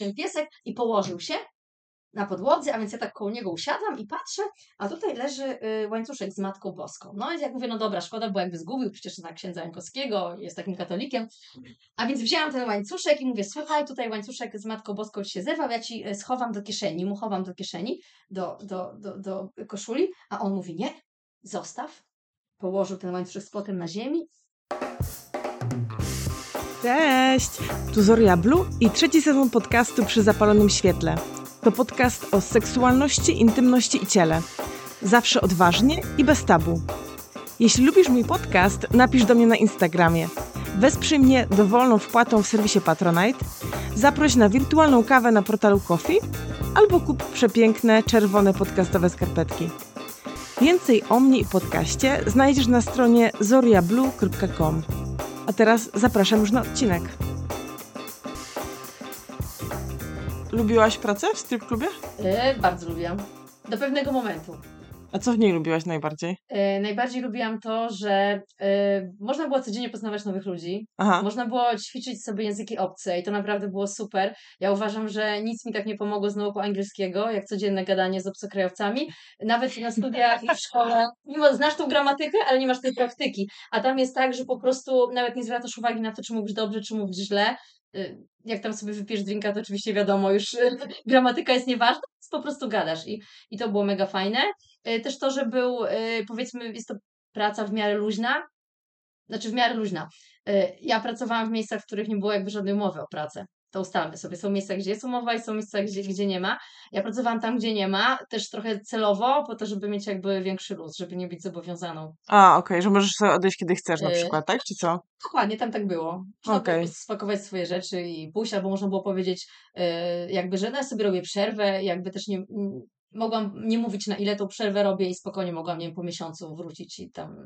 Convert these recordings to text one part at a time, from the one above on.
ten piesek i położył się na podłodze, a więc ja tak koło niego usiadłam i patrzę, a tutaj leży y, łańcuszek z Matką Boską. No i jak mówię, no dobra, szkoda, bo jakby zgubił przecież na księdza Jankowskiego, jest takim katolikiem. A więc wzięłam ten łańcuszek i mówię, słuchaj, tutaj łańcuszek z Matką Boską się zerwał, ja ci y, schowam do kieszeni, mu chowam do kieszeni, do, do, do, do koszuli, a on mówi, nie, zostaw. Położył ten łańcuszek z potem na ziemi Cześć! Tu Zoria Blue i trzeci sezon podcastu Przy Zapalonym Świetle. To podcast o seksualności, intymności i ciele. Zawsze odważnie i bez tabu. Jeśli lubisz mój podcast, napisz do mnie na Instagramie. Wesprzyj mnie dowolną wpłatą w serwisie Patronite, zaproś na wirtualną kawę na portalu Coffee albo kup przepiękne, czerwone podcastowe skarpetki. Więcej o mnie i podcaście znajdziesz na stronie zoriablue.com. A teraz zapraszam już na odcinek. Lubiłaś pracę w strip klubie? Yy, bardzo lubiłam. Do pewnego momentu. A co w niej lubiłaś najbardziej? Yy, najbardziej lubiłam to, że yy, można było codziennie poznawać nowych ludzi. Aha. Można było ćwiczyć sobie języki obce i to naprawdę było super. Ja uważam, że nic mi tak nie pomogło z nauką angielskiego, jak codzienne gadanie z obcokrajowcami. Nawet na studiach i w szkole, mimo znasz tą gramatykę, ale nie masz tej praktyki. A tam jest tak, że po prostu nawet nie zwracasz uwagi na to, czy mówisz dobrze, czy mówisz źle. Y, Jak tam sobie wypijesz drinka, to oczywiście wiadomo, już gramatyka jest nieważna, po prostu gadasz. I, i to było mega fajne. Y, Też to, że był, y, powiedzmy, jest to praca w miarę luźna, znaczy w miarę luźna. Y, Ja pracowałam w miejscach, w których nie było jakby żadnej umowy o pracę. To ustalmy sobie. Są miejsca, gdzie jest umowa i są miejsca, gdzie, gdzie nie ma. Ja pracowałam tam, gdzie nie ma, też trochę celowo, po to, żeby mieć jakby większy luz, żeby nie być zobowiązaną. A, okej, że możesz sobie odejść kiedy chcesz na przykład, tak? Czy co? Dokładnie, tam tak było. Można było spakować swoje rzeczy i pójść, albo można było powiedzieć jakby, że no ja sobie robię przerwę, jakby też nie... Mogłam nie mówić na ile tą przerwę robię i spokojnie mogłam, nie wiem, po miesiącu wrócić i tam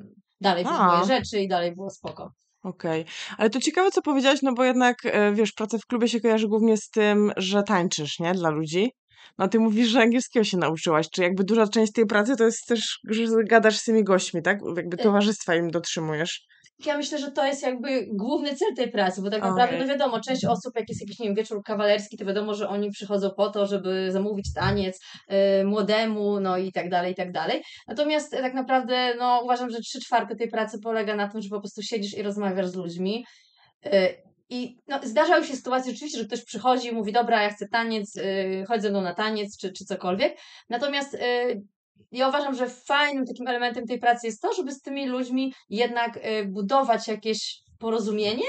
dalej A. moje rzeczy i dalej było spoko. Okej. Ale to ciekawe, co powiedziałaś, no bo jednak, e, wiesz, praca w klubie się kojarzy głównie z tym, że tańczysz, nie? Dla ludzi. No ty mówisz, że angielskiego się nauczyłaś. Czy jakby duża część tej pracy to jest też, że gadasz z tymi gośćmi, tak? Jakby Y. towarzystwa im dotrzymujesz. Ja myślę, że to jest jakby główny cel tej pracy, bo tak naprawdę, Okej. no wiadomo, część osób, jak jest jakiś, nie wiem, wieczór kawalerski, to wiadomo, że oni przychodzą po to, żeby zamówić taniec y, młodemu, no i tak dalej, i tak dalej. Natomiast e, tak naprawdę, no uważam, że trzy czwarte tej pracy polega na tym, że po prostu siedzisz i rozmawiasz z ludźmi. Y, I no, zdarzały się sytuacje rzeczywiście, że ktoś przychodzi i mówi, dobra, ja chcę taniec, y, chodź ze mną na taniec, czy, czy cokolwiek. Natomiast y, ja uważam, że fajnym takim elementem tej pracy jest to, żeby z tymi ludźmi jednak y, budować jakieś porozumienie,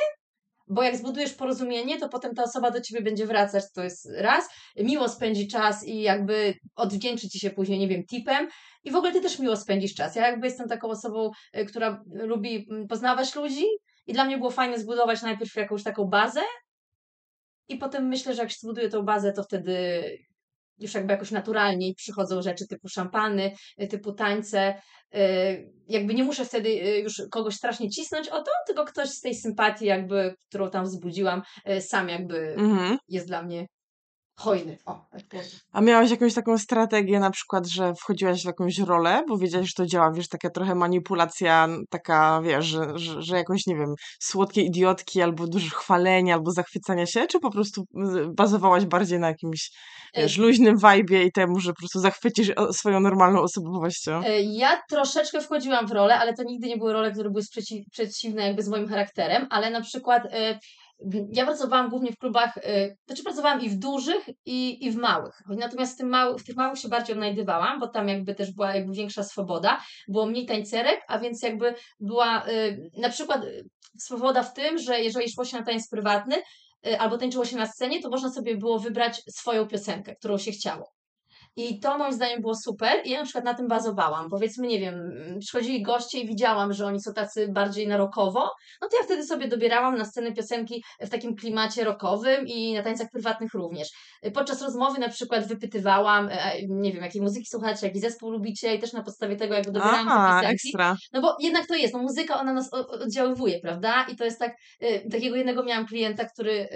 bo jak zbudujesz porozumienie, to potem ta osoba do ciebie będzie wracać, to jest raz, miło spędzi czas i jakby odwdzięczy ci się później, nie wiem, tipem i w ogóle ty też miło spędzisz czas. Ja jakby jestem taką osobą, y, która lubi mm, poznawać ludzi i dla mnie było fajne zbudować najpierw jakąś taką bazę i potem myślę, że jak się zbuduje tą bazę, to wtedy już jakby jakoś naturalniej przychodzą rzeczy typu szampany, y, typu tańce. y, Jakby nie muszę wtedy y, już kogoś strasznie cisnąć o to, tylko ktoś z tej sympatii, jakby, którą tam wzbudziłam, sam jakby Mhm. jest dla mnie hojny. O, tak. A miałaś jakąś taką strategię, na przykład, że wchodziłaś w jakąś rolę, bo wiedziałaś, że to działa, wiesz, taka trochę manipulacja, taka, wiesz, że, że, że jakąś, nie wiem, słodkie idiotki, albo dużo chwalenia, albo zachwycania się, czy po prostu bazowałaś bardziej na jakimś, wiesz, luźnym vibe'ie i temu, że po prostu zachwycisz swoją normalną osobowością? Y, Ja troszeczkę wchodziłam w rolę, ale to nigdy nie były role, które były sprzeci- przeciwne jakby z moim charakterem, ale na przykład y, ja pracowałam głównie w klubach, y, znaczy pracowałam i w dużych, i, i w małych. Natomiast w, tym mały, w tych małych się bardziej odnajdywałam, bo tam jakby też była jakby większa swoboda, było mniej tańcerek, a więc jakby była y, na przykład y, swoboda w tym, że jeżeli szło się na taniec prywatny, albo tańczyło się na scenie, to można sobie było wybrać swoją piosenkę, którą się chciało. I to moim zdaniem było super i ja na przykład na tym bazowałam. Powiedzmy, nie wiem, mm, przychodzili goście i widziałam, że oni są tacy bardziej na rockowo, no to ja wtedy sobie dobierałam na scenę piosenki w takim klimacie rockowym i na tańcach prywatnych również. Podczas rozmowy na przykład wypytywałam, e, nie wiem, jakiej muzyki słuchacie, jaki zespół lubicie i też na podstawie tego jakby dobierałam te Aha, piosenki. ekstra. No bo jednak to jest, no muzyka ona nas oddziaływuje, prawda? I to jest tak, y, takiego jednego miałam klienta, który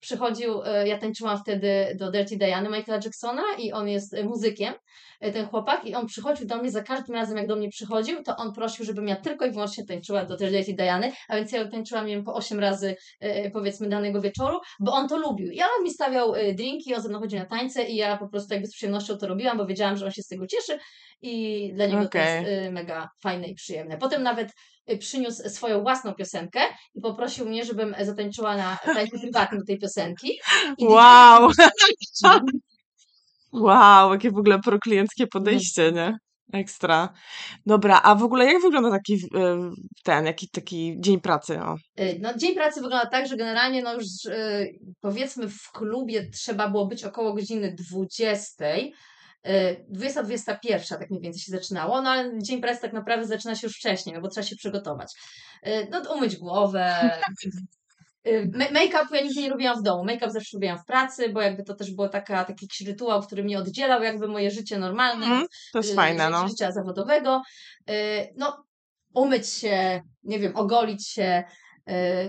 przychodził, e, ja tańczyłam wtedy do Dirty Diany Michaela Jacksona i on jest e, muzykiem, e, ten chłopak, i on przychodził do mnie za każdym razem, jak do mnie przychodził, to on prosił, żebym ja tylko i wyłącznie tańczyła do Dirty Diany, a więc ja tańczyłam, nie wiem, po 8 razy powiedzmy danego wieczoru, bo on to lubił. I on mi stawiał drinki, on ze mną chodził na tańce i ja po prostu jakby z przyjemnością to robiłam, bo wiedziałam, że on się z tego cieszy i dla niego to Okej. jest mega fajne i przyjemne. Potem nawet przyniósł swoją własną piosenkę i poprosił mnie, żebym e, zatańczyła na tańcu prywatnym tej piosenki. I Wow. Wow, jakie w ogóle proklienckie podejście, nie? Ekstra. Dobra, a w ogóle jak wygląda taki e, ten, jaki taki dzień pracy? O. Y, No, dzień pracy wygląda tak, że generalnie no już y, powiedzmy w klubie trzeba było być około godziny 20. y, 20-21 tak mniej więcej się zaczynało, no ale dzień pracy tak naprawdę zaczyna się już wcześniej, no bo trzeba się przygotować. Y, No umyć głowę. ma- Make-up ja nigdy nie robiłam w domu. Make-up zawsze robiłam w pracy, bo jakby to też było taka, taki jakiś rytuał, który mnie oddzielał jakby moje życie normalne Mhm, to jest fajne, no. życia zawodowego. No, umyć się, nie wiem, ogolić się,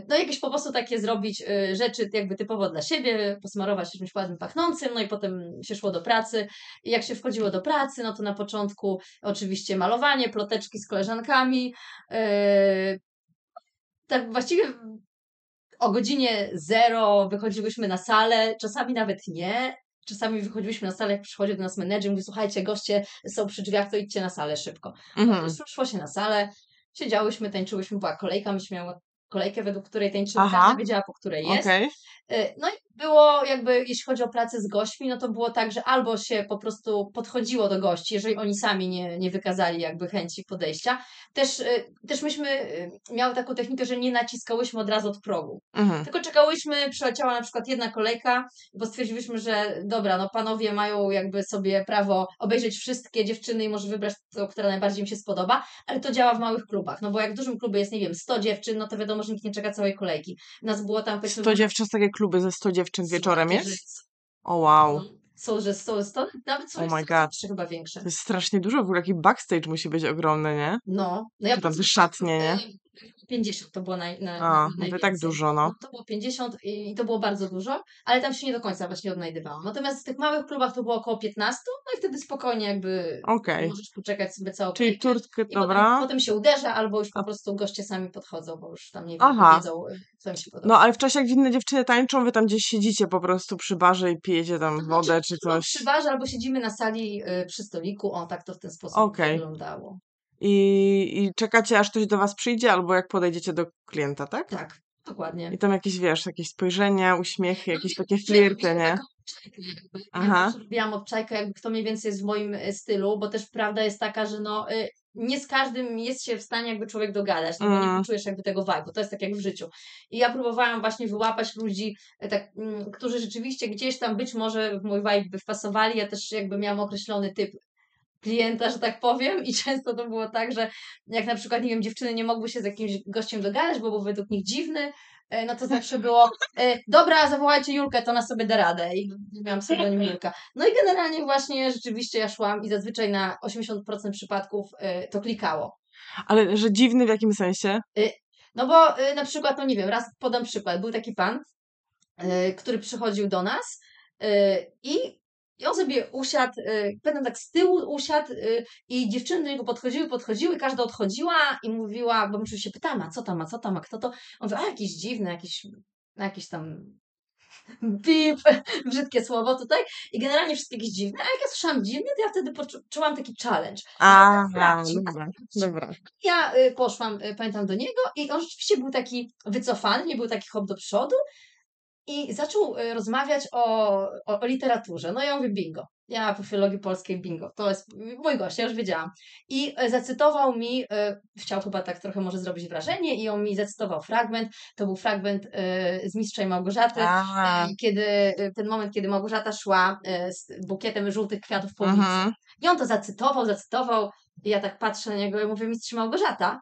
no jakieś po prostu takie zrobić y, rzeczy jakby typowo dla siebie, posmarować się czymś ładnym, pachnącym, no i potem się szło do pracy. I jak się wchodziło do pracy, no to na początku oczywiście malowanie, ploteczki z koleżankami. y, Tak właściwie o godzinie zero wychodziłyśmy na salę, czasami nawet nie. Czasami wychodziłyśmy na salę, jak przychodził do nas menedżer, mówi, słuchajcie, goście są przy drzwiach, to idźcie na salę szybko. Mhm. Szło się na salę, siedziałyśmy, tańczyłyśmy, była kolejka, myśmy miały kolejkę, według której każda wiedziała, po której jest. Okej. Y, No i było jakby, jeśli chodzi o pracę z gośćmi, no to było tak, że albo się po prostu podchodziło do gości, jeżeli oni sami nie, nie wykazali jakby chęci podejścia. Też, y, też myśmy y, miały taką technikę, że nie naciskałyśmy od razu od progu. Mhm. Tylko czekałyśmy, przyleciała na przykład jedna kolejka, bo stwierdziliśmy, że dobra, no panowie mają jakby sobie prawo obejrzeć wszystkie dziewczyny i może wybrać tą, która najbardziej im się spodoba, ale to działa w małych klubach, no bo jak w dużym klubie jest, nie wiem, 100 dziewczyn, no to wiadomo, że nikt nie czeka całej kolejki. Nas było tam powiedzmy... 100 dziewczyn, takie kluby ze 100 dziewczyn wieczorem Słuchajcie, jest? O wow. No, Są, że są 100, nawet są Oh my God. chyba większe. To jest strasznie dużo, w ogóle taki backstage musi być ogromny, nie? No, no ja Czy tam te szatnie, nie? 50 to było naj, na, A, najwięcej. tak dużo, no. To było 50 i to było bardzo dużo, ale tam się nie do końca właśnie odnajdywałam. Natomiast w tych małych klubach to było około 15, no i wtedy spokojnie jakby Okej. możesz poczekać sobie całą Czyli turtkę, I potem, dobra. potem się uderza, albo już po prostu goście sami podchodzą, bo już tam nie Aha. wiedzą, co im się podoba. No ale w czasie, jak inne dziewczyny tańczą, wy tam gdzieś siedzicie po prostu przy barze i pijecie tam wodę czy No, coś. przy barze albo siedzimy na sali y, przy stoliku, o tak to w ten sposób Okej. wyglądało. I, I czekacie, aż ktoś do was przyjdzie, albo jak podejdziecie do klienta, tak? Tak, dokładnie. I tam jakieś, wiesz, jakieś spojrzenia, uśmiechy, jakieś takie flirty, nie? Aha. Ja robiłam obczajkę, jakby kto mniej więcej jest w moim y, stylu, bo też prawda jest taka, że no y, nie z każdym jest się w stanie jakby człowiek dogadać, no bo nie Mm. poczujesz jakby tego vibe'u, to jest tak jak w życiu. I ja próbowałam właśnie wyłapać ludzi, y, tak, mm, którzy rzeczywiście gdzieś tam być może w mój vibe by wpasowali, ja też jakby miałam określony typ klienta, że tak powiem i często to było tak, że jak na przykład, nie wiem, dziewczyny nie mogły się z jakimś gościem dogadać, bo był według nich dziwny, e, no to zawsze było, e, dobra, zawołajcie Julkę, to ona sobie da radę i miałam pseudonim Julka. No i generalnie właśnie rzeczywiście ja szłam i zazwyczaj na 80% przypadków e, to klikało. Ale że dziwny w jakim sensie? No bo na przykład, no nie wiem, raz podam przykład, był taki pan, który przychodził do nas i i on sobie usiadł, y, pamiętam tak z tyłu usiadł y, i dziewczyny do niego podchodziły, podchodziły, każda odchodziła i mówiła, bo oczywiście się pytała, a co tam, a co tam, a kto to? On mówi, a jakiś dziwny, jakiś, jakiś tam pip, brzydkie słowo tutaj. I generalnie wszystkie jakieś dziwne, a jak ja słyszałam dziwny, to ja wtedy poczułam taki challenge. A, sprawdź. dobra, dobra. Ja y, poszłam, y, pamiętam, do niego i on rzeczywiście był taki wycofany, nie był taki hop do przodu i zaczął y, rozmawiać o, o, o literaturze. No ja mówię bingo. Ja po filologii polskiej bingo. To jest mój gość, ja już wiedziałam. I y, zacytował mi, y, chciał chyba tak trochę może zrobić wrażenie i on mi zacytował fragment. To był fragment z Mistrza i Małgorzaty. Kiedy ten moment, kiedy Małgorzata szła z bukietem żółtych kwiatów po ulicy. mhm. I on to zacytował, zacytował. I ja tak patrzę na niego i mówię, mistrz Małgorzata.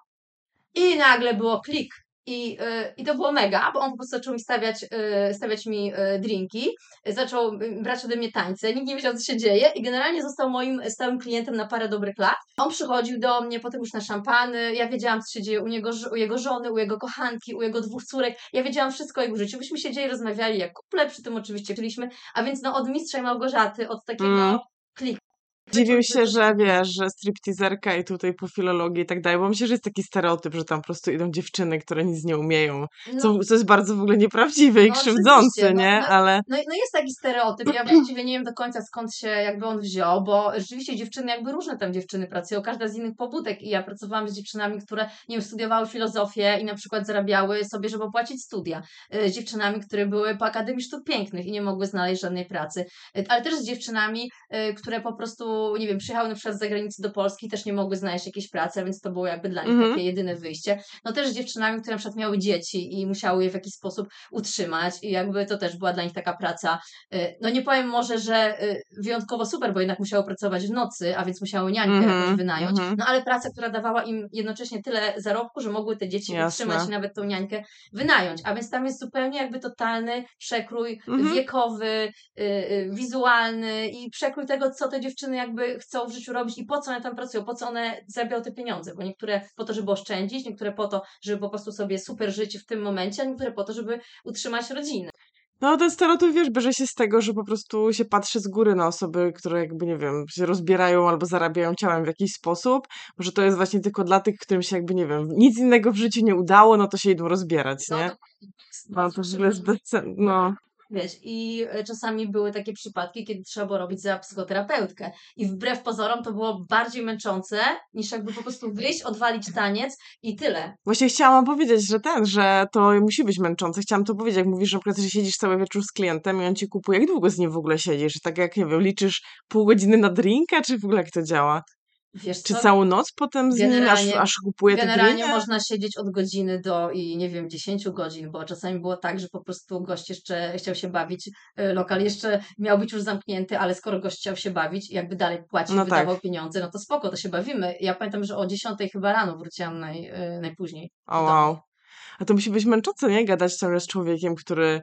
I nagle było klik. I, y, I to było mega, bo on po prostu zaczął mi stawiać, y, stawiać mi y, drinki, zaczął brać ode mnie tańce, nikt nie wiedział, co się dzieje i generalnie został moim stałym klientem na parę dobrych lat. On przychodził do mnie potem już na szampany, ja wiedziałam, co się dzieje u, niego, u jego żony, u jego kochanki, u jego dwóch córek, ja wiedziałam wszystko o jego życiu. Myśmy siedzieli, rozmawiali jak kuple, przy tym oczywiście byliśmy, a więc no od mistrza i Małgorzaty, od takiego Mm. kliku. Dziwił się, że wiesz, że stripteaserka i tutaj po filologii i tak dalej, bo myślę, że jest taki stereotyp, że tam po prostu idą dziewczyny, które nic nie umieją, No, co, co jest bardzo w ogóle nieprawdziwe i No, no, nie? no. Ale No, no jest taki stereotyp, ja właściwie nie wiem do końca skąd się jakby on wziął, bo rzeczywiście dziewczyny, jakby różne tam dziewczyny pracują, każda z innych pobudek i ja pracowałam z dziewczynami, które, nie wiem, studiowały filozofię i na przykład zarabiały sobie, żeby opłacić studia, y, z dziewczynami, które były po Akademii Sztuk Pięknych i nie mogły znaleźć żadnej pracy, Y, ale też z dziewczynami, y, które po prostu, nie wiem, przyjechały na przykład z zagranicy do Polski też nie mogły znaleźć jakiejś pracy, więc to było jakby dla nich Mhm. takie jedyne wyjście. No też z dziewczynami, które na przykład miały dzieci i musiały je w jakiś sposób utrzymać i jakby to też była dla nich taka praca, y, no nie powiem może, że y, wyjątkowo super, bo jednak musiały pracować w nocy, a więc musiały niańkę Mhm, jakoś wynająć, mhm. no ale praca, która dawała im jednocześnie tyle zarobku, że mogły te dzieci Jasne. utrzymać i nawet tą niańkę wynająć, a więc tam jest zupełnie jakby totalny przekrój Mhm. wiekowy, y, wizualny i przekrój tego, co te dziewczyny jakby chcą w życiu robić i po co one tam pracują, po co one zarabiają te pieniądze, bo niektóre po to, żeby oszczędzić, niektóre po to, żeby po prostu sobie super żyć w tym momencie, a niektóre po to, żeby utrzymać rodzinę. no ten stereotyp, wiesz, bierze się z tego, że po prostu się patrzy z góry na osoby, które jakby, nie wiem, się rozbierają albo zarabiają ciałem w jakiś sposób, że to jest właśnie tylko dla tych, którym się jakby, nie wiem, nic innego w życiu nie udało, no to się idą rozbierać, No, nie? to- No to w ogóle jest no. Wiesz, i e, czasami były takie przypadki, kiedy trzeba było robić za psychoterapeutkę. I wbrew pozorom to było bardziej męczące, niż jakby po prostu wyjść, odwalić taniec i tyle. Właśnie chciałam powiedzieć, że ten, że to musi być męczące. Chciałam to powiedzieć, jak mówisz, że, na przykład, że siedzisz cały wieczór z klientem i on ci kupuje. Jak długo z nim w ogóle siedzisz? Tak jak, nie wiem, liczysz pół godziny na drinka, czy w ogóle jak to działa? Wiesz Czy co? całą noc potem z nim, aż, aż kupuje Generalnie można siedzieć od godziny do i nie wiem, 10 godzin, bo czasami było tak, że po prostu gość jeszcze chciał się bawić, y, lokal jeszcze miał być już zamknięty, ale skoro gość chciał się bawić i jakby dalej płacił, No wydawał tak. pieniądze, no to spoko, to się bawimy. Ja pamiętam, że o 10 chyba rano wróciłam naj, y, najpóźniej. O wow. A to musi być męczące, nie? Gadać ciągle z człowiekiem, który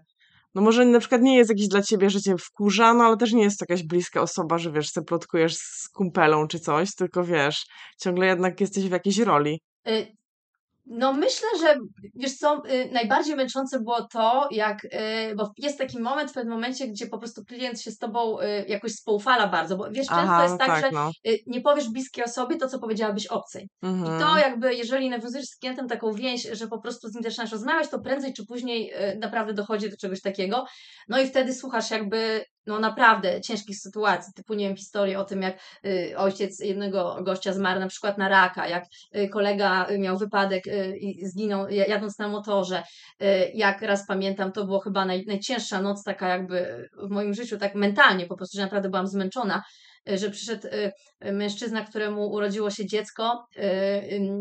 no może na przykład nie jest jakiś dla ciebie, że cię wkurza, no ale też nie jest to jakaś bliska osoba, że wiesz, se plotkujesz z kumpelą czy coś, tylko wiesz, ciągle jednak jesteś w jakiejś roli. No myślę, że wiesz co, y, najbardziej męczące było to, jak, y, bo jest taki moment w pewnym momencie, gdzie po prostu klient się z tobą y, jakoś spoufala bardzo, bo wiesz, często Aha, jest no tak, tak, że no. nie powiesz bliskiej osobie to, co powiedziałabyś obcej. I Mhm. to jakby, jeżeli nawiązujesz z klientem taką więź, że po prostu z nim zaczynasz rozmawiać, to prędzej czy później naprawdę dochodzi do czegoś takiego. No i wtedy słuchasz jakby, no naprawdę ciężkich sytuacji, typu, nie wiem, historię o tym, jak y, ojciec jednego gościa zmarł na przykład na raka, jak y, kolega y, miał wypadek i zginął ja- jadąc na motorze. Jak raz pamiętam, to było chyba naj, najcięższa noc taka jakby w moim życiu, tak mentalnie po prostu, że naprawdę byłam zmęczona że przyszedł y, y, mężczyzna, któremu urodziło się dziecko y,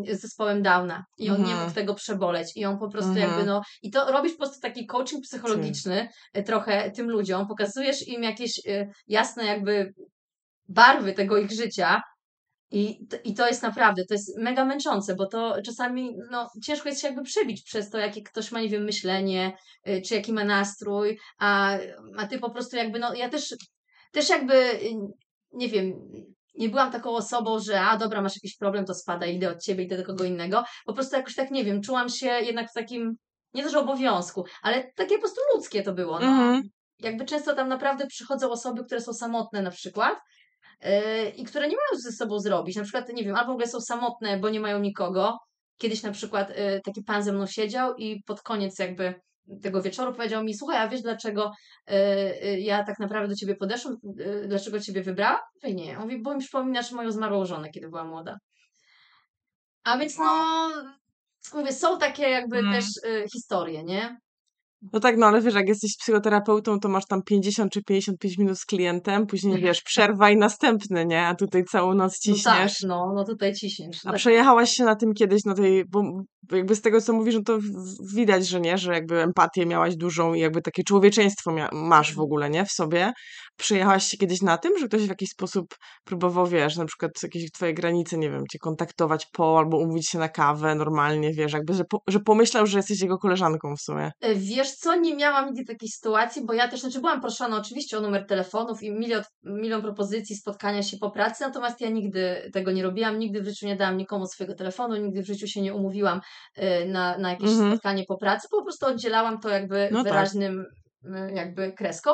y, z zespołem Downa. I on nie Mhm. mógł tego przeboleć. I on po prostu Mhm. jakby no i to robisz po prostu taki coaching psychologiczny y, trochę tym ludziom, pokazujesz im jakieś y, jasne jakby barwy tego ich życia. I, t- I to jest naprawdę, to jest mega męczące, bo to czasami no, ciężko jest się jakby przebić przez to, jakie ktoś ma, nie wiem, myślenie, y, czy jaki ma nastrój, a, a ty po prostu jakby, no ja też, też jakby, y, nie wiem, nie byłam taką osobą, że a dobra, masz jakiś problem, to spada, idę od ciebie, idę do kogo innego. Po prostu jakoś tak, nie wiem, czułam się jednak w takim, nie to, że obowiązku, ale takie po prostu ludzkie to było. No. Mhm. Jakby często tam naprawdę przychodzą osoby, które są samotne na przykład, yy, i które nie mają ze sobą zrobić. Na przykład, nie wiem, albo w ogóle są samotne, bo nie mają nikogo. Kiedyś na przykład yy, taki pan ze mną siedział i pod koniec jakby tego wieczoru powiedział mi, słuchaj, a wiesz dlaczego yy, yy, ja tak naprawdę do ciebie podeszłam, yy, dlaczego ciebie wybrałam? Mówię, nie. On mówi, bo mi przypominasz moją zmarłą żonę, kiedy była młoda. A więc no, mówię, są takie jakby Mm. też historie, nie? No tak, no ale wiesz, jak jesteś psychoterapeutą, to masz tam 50 czy 55 minut z klientem, później wiesz, przerwa i następny, nie? A tutaj całą noc No tak, ciśniesz. no, no tutaj ciśniesz. A przejechałaś się na tym kiedyś, na tej, bo jakby z tego, co mówisz, no to widać, że nie, że jakby empatię miałaś dużą i jakby takie człowieczeństwo mia- masz w ogóle, nie, w sobie. Przyjechałaś się kiedyś na tym, że ktoś w jakiś sposób próbował, wiesz, na przykład jakieś twoje granice, nie wiem, cię kontaktować po albo umówić się na kawę normalnie, wiesz, jakby, że, po, że pomyślał, że jesteś jego koleżanką w sumie. E, Wiesz co, nie miałam nigdy takiej sytuacji, bo ja też, znaczy byłam proszona oczywiście o numer telefonów i milion, milion propozycji spotkania się po pracy, natomiast ja nigdy tego nie robiłam, nigdy w życiu nie dałam nikomu swojego telefonu, nigdy w życiu się nie umówiłam e, na, na jakieś Mhm. spotkanie po pracy, po prostu oddzielałam to jakby No tak. wyraźnym e, jakby kreską.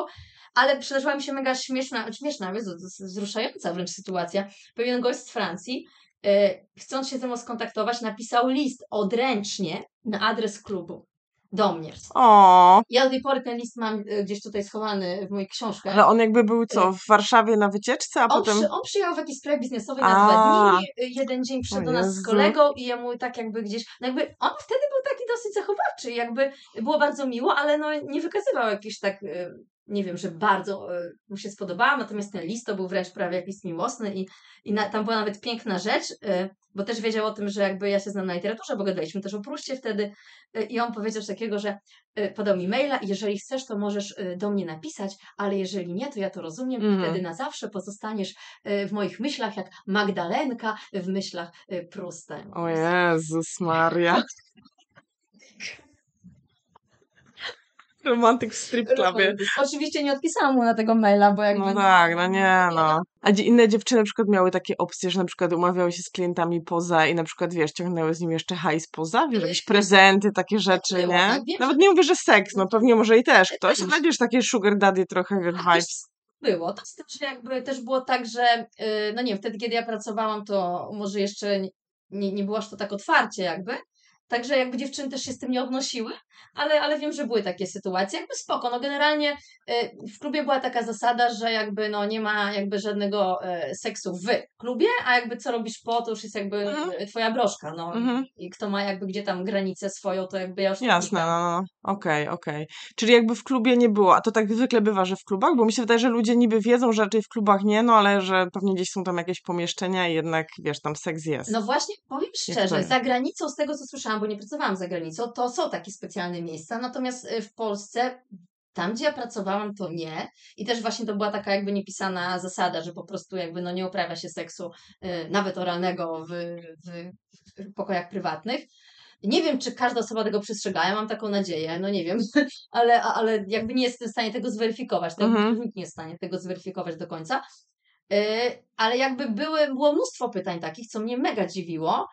Ale przydarzyła mi się mega śmieszna, śmieszna, Jezu, to jest wzruszająca wręcz sytuacja. Pewien gość z Francji, e, chcąc się ze mną skontaktować, napisał list odręcznie na adres klubu do mnie. O, Ja do tej pory ten list mam e, gdzieś tutaj schowany w moich książkach. ale on jakby był co, w Warszawie na wycieczce, a On, potem... przy, on przyjechał w jakiejś sprawie biznesowej na A. dwa dni, y, jeden dzień przyszedł do nas z kolegą i jemu tak jakby gdzieś, no jakby on wtedy był taki dosyć zachowawczy, jakby było bardzo miło, ale no nie wykazywał jakiś tak, y, nie wiem, że bardzo y, mu się spodobała, natomiast ten list to był wręcz prawie jakiś miłosny i, i na, tam była nawet piękna rzecz, y, bo też wiedział o tym, że jakby ja się znam na literaturze, bo gadaliśmy też o Pruszcie wtedy y, i on powiedział coś takiego, że podał mi maila i jeżeli chcesz, to możesz do mnie napisać, ale jeżeli nie, to ja to rozumiem i Mhm. wtedy na zawsze pozostaniesz w moich myślach jak Magdalenka w myślach Prusta. O Jezus Maria. Romantyk w strip clubie. Oczywiście nie odpisałam mu na tego maila, bo jakby... No tak, no nie, no. A inne dziewczyny na przykład miały takie opcje, że na przykład umawiały się z klientami poza i na przykład, wiesz, ciągnęły z nim jeszcze hajs poza, wiesz, jakieś prezenty, takie rzeczy, nie? tak, Nawet nie mówię, że seks, no pewnie może i też ktoś, Też. znajdziesz takie sugar daddy trochę, wiesz, vibes. Było. To też jakby też było tak, że y, no nie wtedy kiedy ja pracowałam, to może jeszcze nie, nie było aż to tak otwarcie jakby. Także jakby dziewczyny też się z tym nie odnosiły, ale, ale wiem, że były takie sytuacje. Jakby spoko. No generalnie y, w klubie była taka zasada, że jakby no nie ma jakby żadnego y, seksu w klubie, a jakby co robisz po, to już jest jakby Mhm. y, twoja broszka. No. Mhm. I kto ma jakby gdzie tam granicę swoją, to jakby ja już nie Jasne, no, no. Okej, okej. Czyli jakby w klubie nie było, a to tak zwykle bywa, że w klubach? Bo mi się wydaje, że ludzie niby wiedzą, że raczej w klubach nie, no ale że pewnie gdzieś są tam jakieś pomieszczenia i jednak, wiesz, tam seks jest. No właśnie, powiem szczerze, za granicą, z tego co słyszałam, bo nie pracowałam za granicą, to są takie specjalne miejsca, natomiast y, w Polsce, tam gdzie ja pracowałam, to nie. I też właśnie to była taka jakby niepisana zasada, że po prostu jakby no nie uprawia się seksu, y, nawet oralnego w, w, w pokojach prywatnych. Nie wiem, czy każda osoba tego przestrzega, ja mam taką nadzieję, no nie wiem, ale, ale jakby nie jestem w stanie tego zweryfikować, tak? Mhm. Nikt nie jest w stanie tego zweryfikować do końca. Yy, ale jakby były, było mnóstwo pytań takich, co mnie mega dziwiło,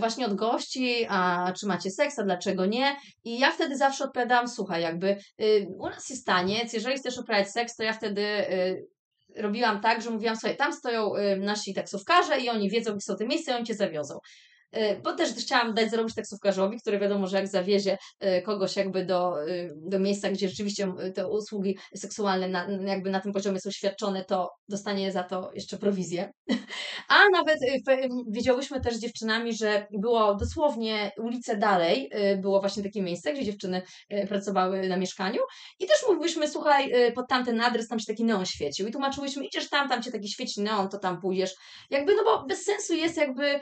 właśnie od gości, a czy macie seks, a dlaczego nie? I ja wtedy zawsze odpowiadałam, słuchaj, jakby yy, u nas jest taniec, jeżeli chcesz uprawiać seks, to ja wtedy yy, robiłam tak, że mówiłam, słuchaj, tam stoją yy, nasi taksówkarze i oni wiedzą, gdzie są te miejsca i oni cię zawiozą. Yy, Bo też chciałam dać zrobić taksówkarzowi, który wiadomo, że jak zawiezie yy, kogoś jakby do, yy, do miejsca, gdzie rzeczywiście te usługi seksualne na, jakby na tym poziomie są świadczone, to dostanie za to jeszcze prowizję. A nawet y, wiedziałyśmy też z dziewczynami, że było dosłownie ulicę dalej, y, było właśnie takie miejsce, gdzie dziewczyny y, pracowały na mieszkaniu i też mówiłyśmy, słuchaj, y, pod tamten adres tam się taki neon świecił i tłumaczyłyśmy, idziesz tam, tam cię taki świeci neon, to tam pójdziesz. Jakby, no bo bez sensu jest jakby, y,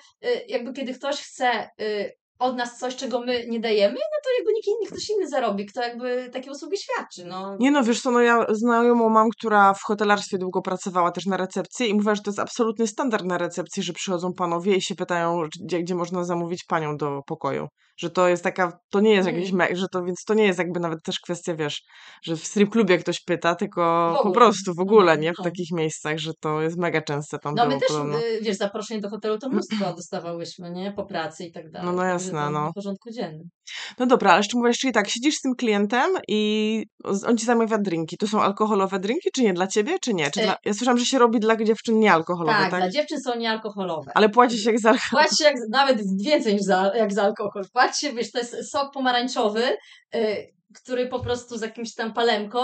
jakby kiedy ktoś chce y, od nas coś, czego my nie dajemy, no to jakby nikt, nikt ktoś inny zarobi, kto jakby takie usługi świadczy, no. Nie no, wiesz co, no ja znajomą mam, która w hotelarstwie długo pracowała też na recepcji i mówiła, że to jest absolutny standard na recepcji, że przychodzą panowie i się pytają, gdzie, gdzie można zamówić panią do pokoju. Że to jest taka, to nie jest Mm. jakiś, me- że to, więc to nie jest jakby nawet też kwestia, wiesz, że w strip klubie ktoś pyta, tylko po prostu w ogóle, Mhm, nie? W no. takich miejscach, że to jest mega częste tam No my też, podobno. y, wiesz, zaproszenie do hotelu to mnóstwo dostawałyśmy, nie? Po pracy i tak dalej. No, no jasne, no. W porządku dziennym. No dobra, ale jeszcze mówisz, czyli tak, siedzisz z tym klientem i on ci zamawia drinki. To są alkoholowe drinki, czy nie? Dla ciebie, czy nie? Czy E- dla... Ja słyszałam, że się robi dla dziewczyn niealkoholowe, Tak, tak? dla dziewczyn są niealkoholowe. Ale płaci się jak za alkohol. Płaci się jak, nawet więcej niż za, jak za alkohol. Płaci się, wiesz, to jest sok pomarańczowy, y, który po prostu z jakimś tam palemką,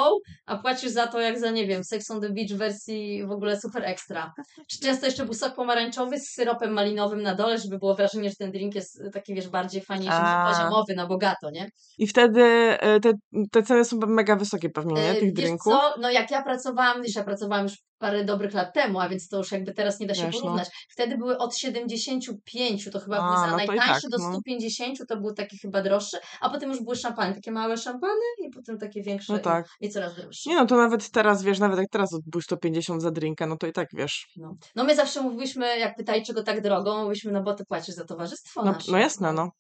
a płacisz za to jak za, nie wiem, Sex on the Beach wersji w ogóle super ekstra. Czy często jeszcze był sok pomarańczowy z syropem malinowym na dole, żeby było wrażenie, że ten drink jest taki, wiesz, bardziej fajniejszy, poziomowy, na bogato, nie? I wtedy e, te, te ceny są mega wysokie pewnie, nie? E, Tych wiesz drinków. co, no jak ja pracowałam, już ja pracowałam już parę dobrych lat temu, a więc to już jakby teraz nie da się Wiesz, no. porównać. Wtedy były od 75, to chyba A, były za no i najtańsze tak, do no. 150, to był taki chyba droższy, a potem już były szampany, takie małe szampany i potem takie większe No i- tak. i, coraz droższe. Nie no, to nawet teraz, wiesz, nawet jak teraz był 150 za drinka, no to i tak, wiesz, No. no my zawsze mówiliśmy, jak pytali, czego tak drogo, mówiliśmy, no bo ty płacisz za towarzystwo no, nasze. no jasne, no.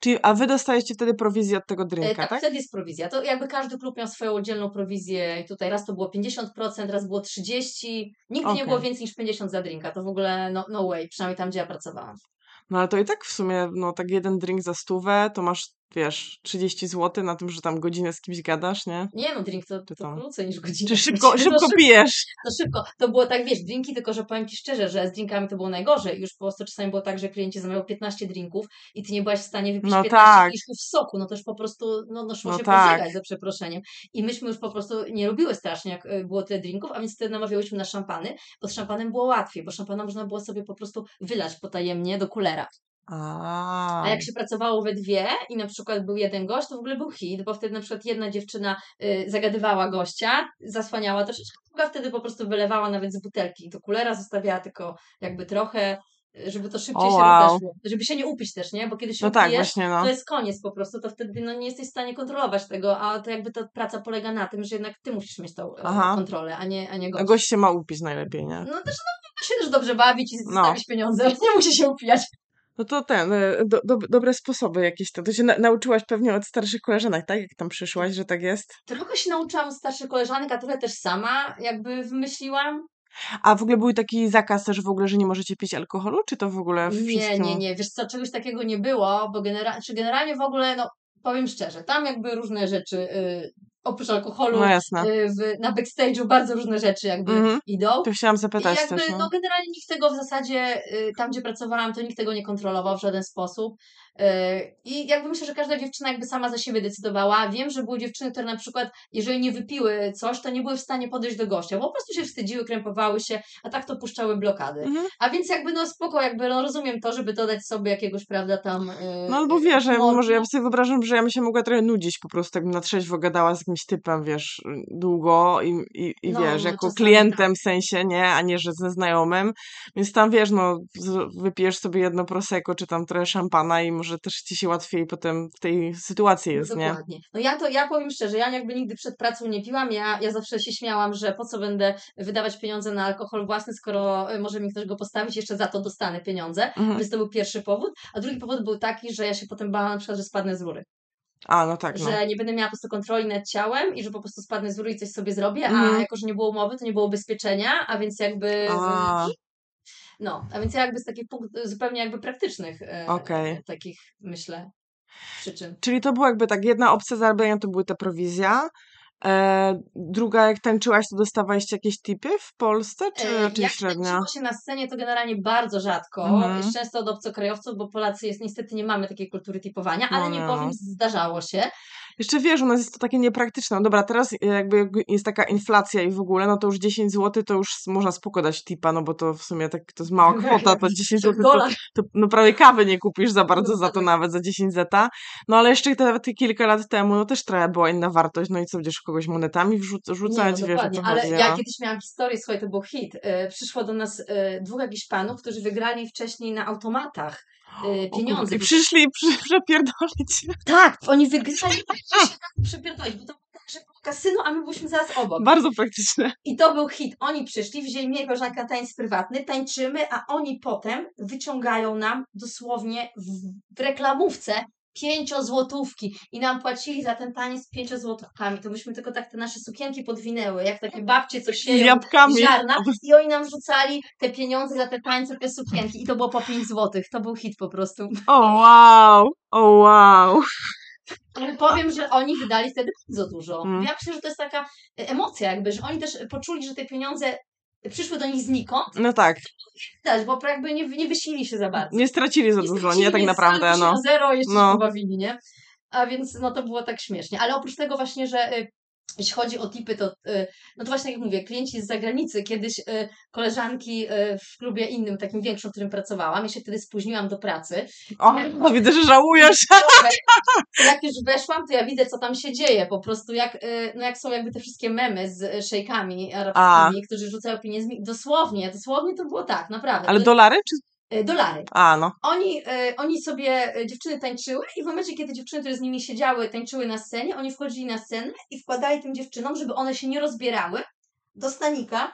Czyli, a wy dostajecie wtedy prowizję od tego E, drinka, tak, tak? wtedy jest prowizja. To jakby każdy klub miał swoją oddzielną prowizję i tutaj raz to było 50%, raz było 30%. Nigdy nie Okej. było więcej niż 50 za drinka. To w ogóle no, no way, przynajmniej tam, gdzie ja pracowałam. No ale to i tak w sumie, no tak jeden drink za stówę, to masz, wiesz, 30 zł na tym, że tam godzinę z kimś gadasz, nie? Nie no, drink to, to to? krócej niż godzinę. Czy szybko, No, szybko szybko, pijesz? no szybko. To było tak, wiesz, drinki, tylko że powiem Ci szczerze, że z drinkami to było najgorzej. Już po prostu czasami było tak, że klienci zamawiał 15 drinków i Ty nie byłaś w stanie wypić No 15 tak. kieliszków soku. No to już po prostu, no, no szło No się tak. pożygać, za przeproszeniem. I myśmy już po prostu nie lubiły strasznie, jak y, było tyle drinków, a więc wtedy namawiałyśmy na szampany, bo z szampanem było łatwiej, bo szampana można było sobie po prostu wylać potajemnie do kulera. A, A jak się pracowało we dwie i na przykład był jeden gość, to w ogóle był hit, bo wtedy na przykład jedna dziewczyna y, zagadywała gościa, zasłaniała troszeczkę, druga wtedy po prostu wylewała nawet z butelki do kulera, zostawiała tylko jakby trochę, żeby to szybciej O, się wow. rozeszło. Żeby się nie upić też, nie? Bo kiedy się no tak, upijesz, właśnie, no. to jest koniec po prostu, to wtedy no, nie jesteś w stanie kontrolować tego, a to jakby ta praca polega na tym, że jednak ty musisz mieć tą e, Aha. kontrolę, a nie, a nie A gość. gość się ma upić najlepiej, nie? No też no, się też dobrze bawić i No. zostawić pieniądze, nie musi się upijać. No to ten, y, do, do, dobre sposoby jakieś to. To się na, nauczyłaś pewnie od starszych koleżanek, tak? Jak tam przyszłaś, że tak jest? Trochę się nauczyłam od starszych koleżanek, a trochę też sama jakby wymyśliłam. A w ogóle był taki zakaz też w ogóle, że nie możecie pić alkoholu? Czy to w ogóle Nie, wszystkim? nie, nie. Wiesz co, czegoś takiego nie było, bo genera- czy generalnie w ogóle, no powiem szczerze, tam jakby różne rzeczy, y, oprócz alkoholu, No y, w, na backstage'u bardzo różne rzeczy jakby Mhm. idą. To chciałam I zapytać jakby, też, no no. generalnie nikt tego w zasadzie, y, tam gdzie pracowałam, to nikt tego nie kontrolował w żaden sposób. Y, I jakby myślę, że każda dziewczyna jakby sama za siebie decydowała. Wiem, że były dziewczyny, które na przykład, jeżeli nie wypiły coś, to nie były w stanie podejść do gościa, bo po prostu się wstydziły, krępowały się, a tak to puszczały blokady. Mhm. A więc jakby no spoko, jakby no rozumiem to, żeby dodać sobie jakiegoś, prawda, tam... Yy, No albo wiesz, że humoru. może ja sobie wyobrażam, że ja bym się mogła trochę nudzić po prostu, jakbym na trzeźwo gadała z jakimś typem, wiesz, długo i, i, i No, wiesz, no, jako klientem w sensie, nie, a nie, że ze znajomym. Więc tam, wiesz, no, wypijesz sobie jedno prosecco, czy tam trochę szampana i może też ci się łatwiej potem w tej sytuacji jest, nie? Dokładnie. No ja to, ja powiem szczerze, ja jakby nigdy przed pracą nie piłam, ja, ja zawsze się śmiałam, że po co będę wydawać pieniądze na alkohol własny, skoro y, może mi ktoś go postawić, jeszcze za to dostanę pieniądze. Mhm. Więc to był pierwszy powód. A drugi powód był taki, że ja się potem bałam na przykład, że spadnę z góry. A, no tak, no. Że nie będę miała po prostu kontroli nad ciałem i że po prostu spadnę z góry i coś sobie zrobię, Mhm. a jako, że nie było umowy, to nie było ubezpieczenia, a więc jakby... A, No, a więc ja jakby z takich punkt, zupełnie jakby praktycznych Okej. e, takich, myślę, przyczyn. czyli to była jakby tak, jedna opcja zarabiania to były te prowizja, e, druga, jak tańczyłaś, to dostawaliście jakieś tipy w Polsce, czy E, raczej Jak średnio? tańczyło się na scenie, to generalnie bardzo rzadko, Mhm. często od obcokrajowców, bo Polacy jest, niestety nie mamy takiej kultury tipowania, ale No nie powiem, no. zdarzało się. Jeszcze wiesz, u nas jest to takie niepraktyczne. No dobra, teraz jakby jest taka inflacja i w ogóle, no to już 10 zł to już można spoko dać tipa, no bo to w sumie tak, to jest mała kwota, to 10 zł to, to no prawie kawy nie kupisz za bardzo za to nawet, za 10 zeta. No ale jeszcze nawet kilka lat temu, no też trochę była inna wartość, no i co, będziesz kogoś monetami wrzuc- rzucać, nie, no wiesz o ale chodzi, ja no. kiedyś miałam historię, słuchaj, to był hit. E, przyszło do nas e, dwóch jakichś panów, którzy wygrali wcześniej na automatach pieniądze. I przyszli przy, przepierdolić. Tak, oni wygrali, przepierdolić, bo to było tak, że było kasyno, a my byliśmy zaraz obok. Bardzo praktyczne. I to był hit. Oni przyszli, wzięli mnie na tańc prywatny, tańczymy, a oni potem wyciągają nam dosłownie w, w reklamówce pięciozłotówki i nam płacili za ten taniec pięciozłotówkami. To myśmy tylko tak te nasze sukienki podwinęły, jak takie babcie, co Z sieją jabłkami. ziarna i oni nam rzucali te pieniądze za te tańce, te sukienki i to było po 5 złotych. To był hit po prostu. O wow, o wow. Ale powiem, że oni wydali wtedy bardzo dużo. Mm. Ja myślę, że to jest taka e, emocja jakby, że oni też poczuli, że te pieniądze przyszły do nich znikąd, No tak, też, bo jakby nie, nie wysilili się za bardzo. nie stracili za Nie dużo, nie tak naprawdę, no. zero jeszcze No. się pobawili, nie? A więc no to było tak śmiesznie. Ale oprócz tego właśnie, że y, jeśli chodzi o tipy, to y, no to właśnie tak jak mówię, klienci z zagranicy, kiedyś y, koleżanki y, w klubie innym, takim większym, w którym pracowałam, ja się wtedy spóźniłam do pracy. O, no widzę, że żałujesz. Jak już weszłam, to ja widzę, co tam się dzieje. Po prostu jak, no jak są jakby te wszystkie memy z szejkami arabskimi, którzy rzucają pieniędzmi. Dosłownie, dosłownie to było tak, naprawdę. Ale dolary czy... y, dolary. A, no. Oni, y, oni sobie, y, dziewczyny tańczyły i w momencie, kiedy dziewczyny, które z nimi siedziały, tańczyły na scenie, oni wchodzili na scenę i wkładali tym dziewczynom, żeby one się nie rozbierały, do stanika,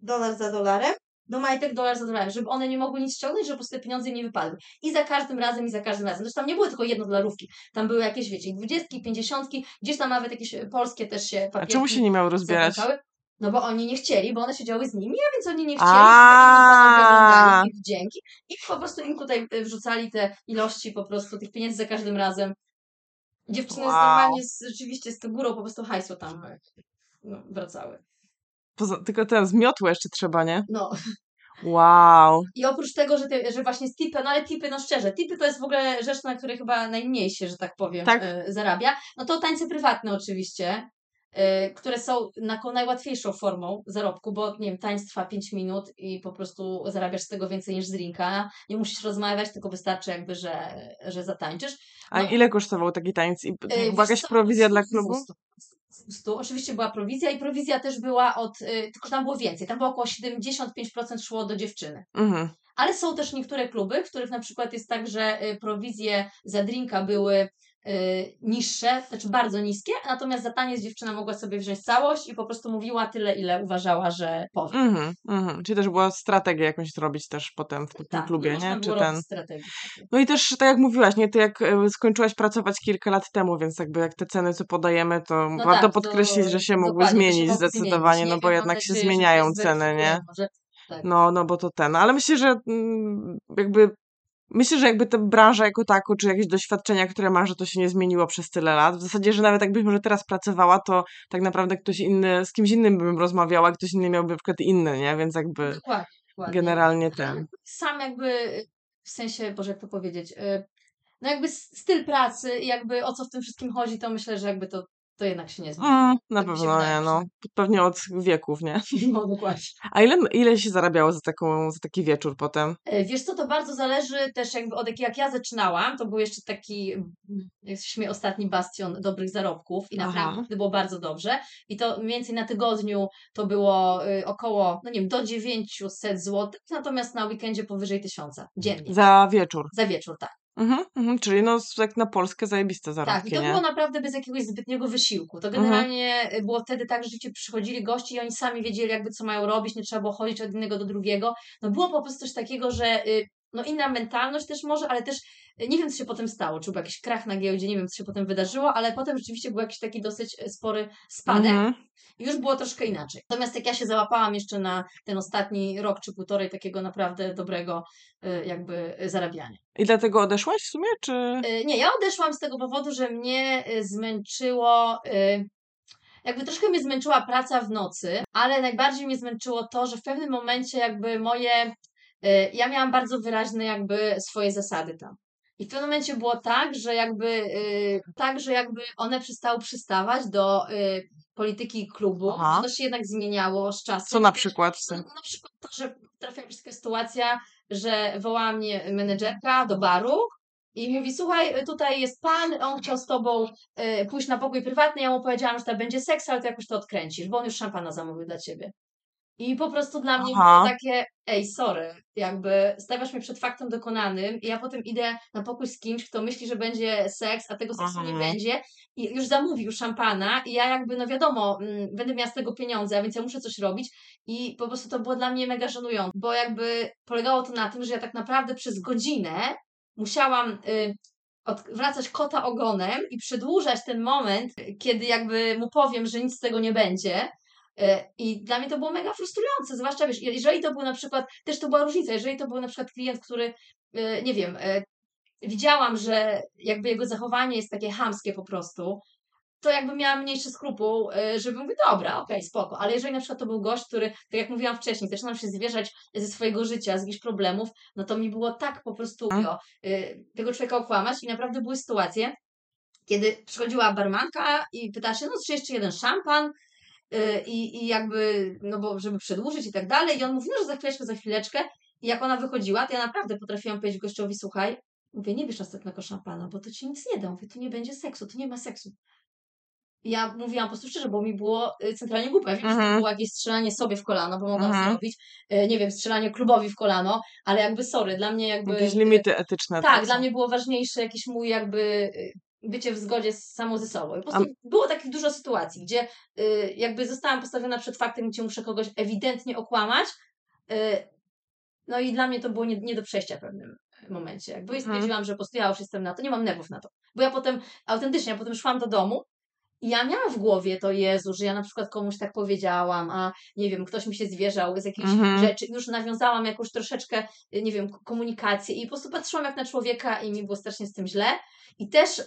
dolar za dolarem, do majtek dolar za dolarem, żeby one nie mogły nic ściągnąć, żeby po prostu te pieniądze nie wypadły. I za każdym razem, i za każdym razem. Zresztą tam nie były tylko jednodolarówki, tam były jakieś, wiecie, dwudziestki, pięćdziesiątki, gdzieś tam nawet jakieś e, polskie też się A papierki czemu się nie miały rozbierać? zakończały. No bo oni nie chcieli, bo one siedziały z nimi, a więc oni nie chcieli, panowie ich wdzięki i po prostu im tutaj y, wrzucali te ilości po prostu tych pieniędzy za każdym razem. Dziewczyny Wow. z normalnie rzeczywiście z tą górą po prostu hajsu tam y, no, wracały. Poza, tylko ten zmiotło jeszcze trzeba, nie? No Wow. i oprócz tego, że, te, że właśnie z tipy, no ale tipy, no szczerze, tipy to jest w ogóle rzecz, na której chyba najmniej się, że tak powiem, Tak. y, zarabia. No to tańce prywatne oczywiście, które są taką najłatwiejszą formą zarobku, bo nie wiem, tańc trwa 5 minut i po prostu zarabiasz z tego więcej niż z drinka. Nie musisz rozmawiać, tylko wystarczy jakby, że, że zatańczysz. A No. ile kosztował taki tańc? I Y, była jakaś prowizja dla klubu? 200. Z 200. Oczywiście była prowizja i prowizja też była od, y, tylko że tam było więcej, tam było około 75% szło do dziewczyny. Mhm. Ale są też niektóre kluby, w których na przykład jest tak, że y, prowizje za drinka były y, niższe, znaczy bardzo niskie, natomiast za taniec dziewczyna mogła sobie wziąć całość i po prostu mówiła tyle, ile uważała, że powie. Mhm, mhm. Czy też była strategia jakąś zrobić też potem w tym Tak, klubie, nie? Czy ten... robić strategię. No i też, tak jak mówiłaś, nie? Ty jak e, skończyłaś pracować kilka lat temu, więc jakby jak te ceny, co podajemy, to No warto tak, podkreślić, to że się mogły się zmienić mogło zdecydowanie, zmienić. no bo jednak się zmieniają ceny, nie? Może, tak. No, no bo to ten. Ale myślę, że mm, jakby myślę, że jakby ta branża jako tako, czy jakieś doświadczenia, które masz, że to się nie zmieniło przez tyle lat. W zasadzie, że nawet jakbyś może teraz pracowała, to tak naprawdę ktoś inny, z kimś innym bym rozmawiała, ktoś inny miałby na przykład inny, nie? Więc jakby Dokładnie, dokładnie. generalnie ten. sam jakby, w sensie, Boże, jak to powiedzieć, y, no jakby styl pracy i jakby o co w tym wszystkim chodzi, to myślę, że jakby to, to jednak się nie zmieni. Mm, na Tak pewno nie, no. Pewnie od wieków, nie? No dokładnie. A ile, ile się zarabiało za, taką, za taki wieczór potem? E, Wiesz co, to bardzo zależy też jakby od jak, jak ja zaczynałam, to był jeszcze taki, mm, śmieje, ostatni bastion dobrych zarobków i Aha. naprawdę było bardzo dobrze i to mniej więcej na tygodniu to było y, około, no nie wiem, do 900 zł, natomiast na weekendzie powyżej 1000 dziennie. Za wieczór. Za wieczór, tak. Mhm, mhm, czyli no jak na Polskę zajebiste Tak, i zarobki, to nie? było naprawdę bez jakiegoś zbytniego wysiłku. To Mhm. generalnie y, było wtedy tak, że ci przychodzili goście i oni sami wiedzieli jakby co mają robić, nie trzeba było chodzić od jednego do drugiego. No było po prostu coś takiego, że y, no inna mentalność też może, ale też y, nie wiem co się potem stało, czy był jakiś krach na giełdzie, nie wiem co się potem wydarzyło, ale potem rzeczywiście był jakiś taki dosyć y, spory spadek. Mhm. I już było troszkę inaczej. Natomiast jak ja się załapałam jeszcze na ten ostatni rok czy półtorej takiego naprawdę dobrego y, jakby zarabiania. I dlatego odeszłaś w sumie, czy... Nie, ja odeszłam z tego powodu, że mnie zmęczyło. Jakby troszkę mnie zmęczyła praca w nocy, ale najbardziej mnie zmęczyło to, że w pewnym momencie jakby moje. Y, Ja miałam bardzo wyraźne jakby swoje zasady tam. I w pewnym momencie było tak, że jakby y, tak, że jakby one przestały przystawać do y, polityki klubu. Aha. To się jednak zmieniało z czasem. Co na przykład? no, na przykład to, że trafiła mi taka sytuacja, że wołała mnie menedżerka do baru i mówi, słuchaj, tutaj jest pan, on chciał z tobą pójść na pokój prywatny, ja mu powiedziałam, że to będzie seks, ale ty jakoś to odkręcisz, bo on już szampana zamówił dla ciebie. I po prostu dla mnie Aha. było takie, ej, sorry, jakby stawiasz mnie przed faktem dokonanym i ja potem idę na pokój z kimś, kto myśli, że będzie seks, a tego seksu nie Aha. będzie i już zamówił szampana i ja jakby, no wiadomo, mm, będę miała z tego pieniądze, a więc ja muszę coś robić i po prostu to było dla mnie mega żenujące, bo jakby polegało to na tym, że ja tak naprawdę przez godzinę musiałam y, odwracać kota ogonem i przedłużać ten moment, kiedy jakby mu powiem, że nic z tego nie będzie. Y, I dla mnie to było mega frustrujące, zwłaszcza wiesz, jeżeli to był na przykład, też to była różnica, jeżeli to był na przykład klient, który, y, nie wiem, y, widziałam, że jakby jego zachowanie jest takie chamskie po prostu, to jakby miałam mniejszy skrupuł, żeby mówić, dobra, okej, spoko. Ale jeżeli na przykład to był gość, który, tak jak mówiłam wcześniej, zaczynał się zwierzać ze swojego życia, z jakichś problemów, no to mi było tak po prostu głupio, y, tego człowieka okłamać i naprawdę były sytuacje, kiedy przychodziła barmanka i pytała się, no czy jeszcze jeden szampan i, i jakby, no bo żeby przedłużyć i tak dalej i on mówi, no że za chwileczkę, za chwileczkę i jak ona wychodziła, to ja naprawdę potrafiłam powiedzieć gościowi, słuchaj, mówię, nie bierz następnego szampana, bo to ci nic nie da, mówię, tu nie będzie seksu, tu nie ma seksu. I ja mówiłam po prostu szczerze, bo mi było y, centralnie głupio. Ja wiem, że to Mhm. było jakieś strzelanie sobie w kolano, bo mogłam Mhm. zrobić, y, nie wiem, strzelanie klubowi w kolano, ale jakby sorry, dla mnie jakby... Jakieś y, limity etyczne. tak, są. dla mnie było ważniejsze jakiś mój jakby y, bycie w zgodzie z samą ze sobą. I po prostu było takich dużo sytuacji, gdzie y, jakby zostałam postawiona przed faktem, gdzie muszę kogoś ewidentnie okłamać. y, No i dla mnie to było nie, nie do przejścia w pewnym momencie. Jakby i Mhm. stwierdziłam, że po prostu ja już jestem na to, nie mam nerwów na to. Bo ja potem, autentycznie, ja potem szłam do domu i ja miałam w głowie to, Jezu, że ja na przykład komuś tak powiedziałam, a nie wiem, ktoś mi się zwierzał z jakichś Mhm. rzeczy. Już nawiązałam jakąś troszeczkę, y, nie wiem, komunikację i po prostu patrzyłam jak na człowieka i mi było strasznie z tym źle. I też y,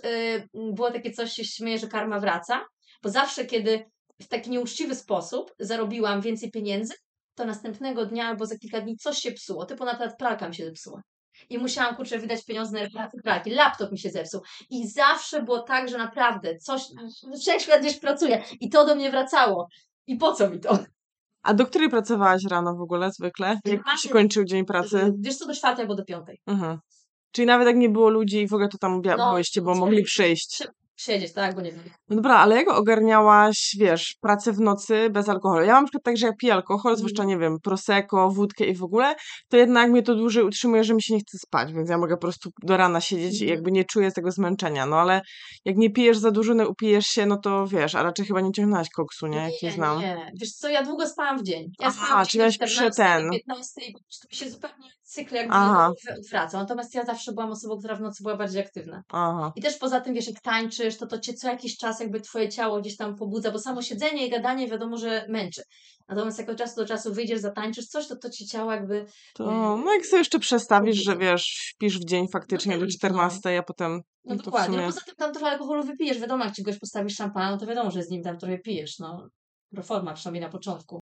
było takie coś, się śmieję, że karma wraca, bo zawsze, kiedy w taki nieuczciwy sposób zarobiłam więcej pieniędzy, to następnego dnia albo za kilka dni coś się psuło. Typu na przykład pralka mi się zepsuła. I musiałam, kurczę, wydać pieniądze na pralki. Laptop mi się zepsuł. I zawsze było tak, że naprawdę coś, wszechświat gdzieś pracuje. I to do mnie wracało. I po co mi to? A do której pracowałaś rano w ogóle zwykle? Jak się kończył dzień pracy? Wiesz co, do czwartej albo do piątej. Mhm. Czyli nawet jak nie było ludzi i w ogóle to tam bia- No, byłyście, bo mogli przyjść. Siedzieć, tak, bo nie wiem. No dobra, ale jak ogarniałaś, wiesz, pracę w nocy bez alkoholu? Ja mam na przykład tak, że jak piję alkohol, Mhm. zwłaszcza, nie wiem, prosecco, wódkę i w ogóle, to jednak mnie to dłużej utrzymuje, że mi się nie chce spać, więc ja mogę po prostu do rana siedzieć i Mhm. jakby nie czuję tego zmęczenia. No ale jak nie pijesz za dużo, no upijesz się, no to wiesz, a raczej chyba nie ciągnęłaś koksu, nie? Jak nie znam. nie. Wiesz co, ja długo spałam w dzień. Ja Aha, czyli miałaś o przy ten. 15 i po prostu mi się zupełnie cykl jakby Aha. odwracał. Natomiast ja zawsze byłam osobą, która w nocy była bardziej aktywna. Aha. I też poza tym, wiesz, jak tańczysz, to to cię co jakiś czas jakby twoje ciało gdzieś tam pobudza, bo samo siedzenie i gadanie wiadomo, że męczy. Natomiast jak od czasu do czasu wyjdziesz, zatańczysz coś, to to ci ciało jakby... To, no jak sobie jeszcze przestawisz, że wiesz, śpisz w dzień faktycznie No do tak, 14, a potem No no dokładnie. sumie... No poza tym tam trochę alkoholu wypijesz. Wiadomo, jak ci goś postawisz szampana, no to wiadomo, że z nim tam trochę pijesz, no. Proforma, przynajmniej na początku.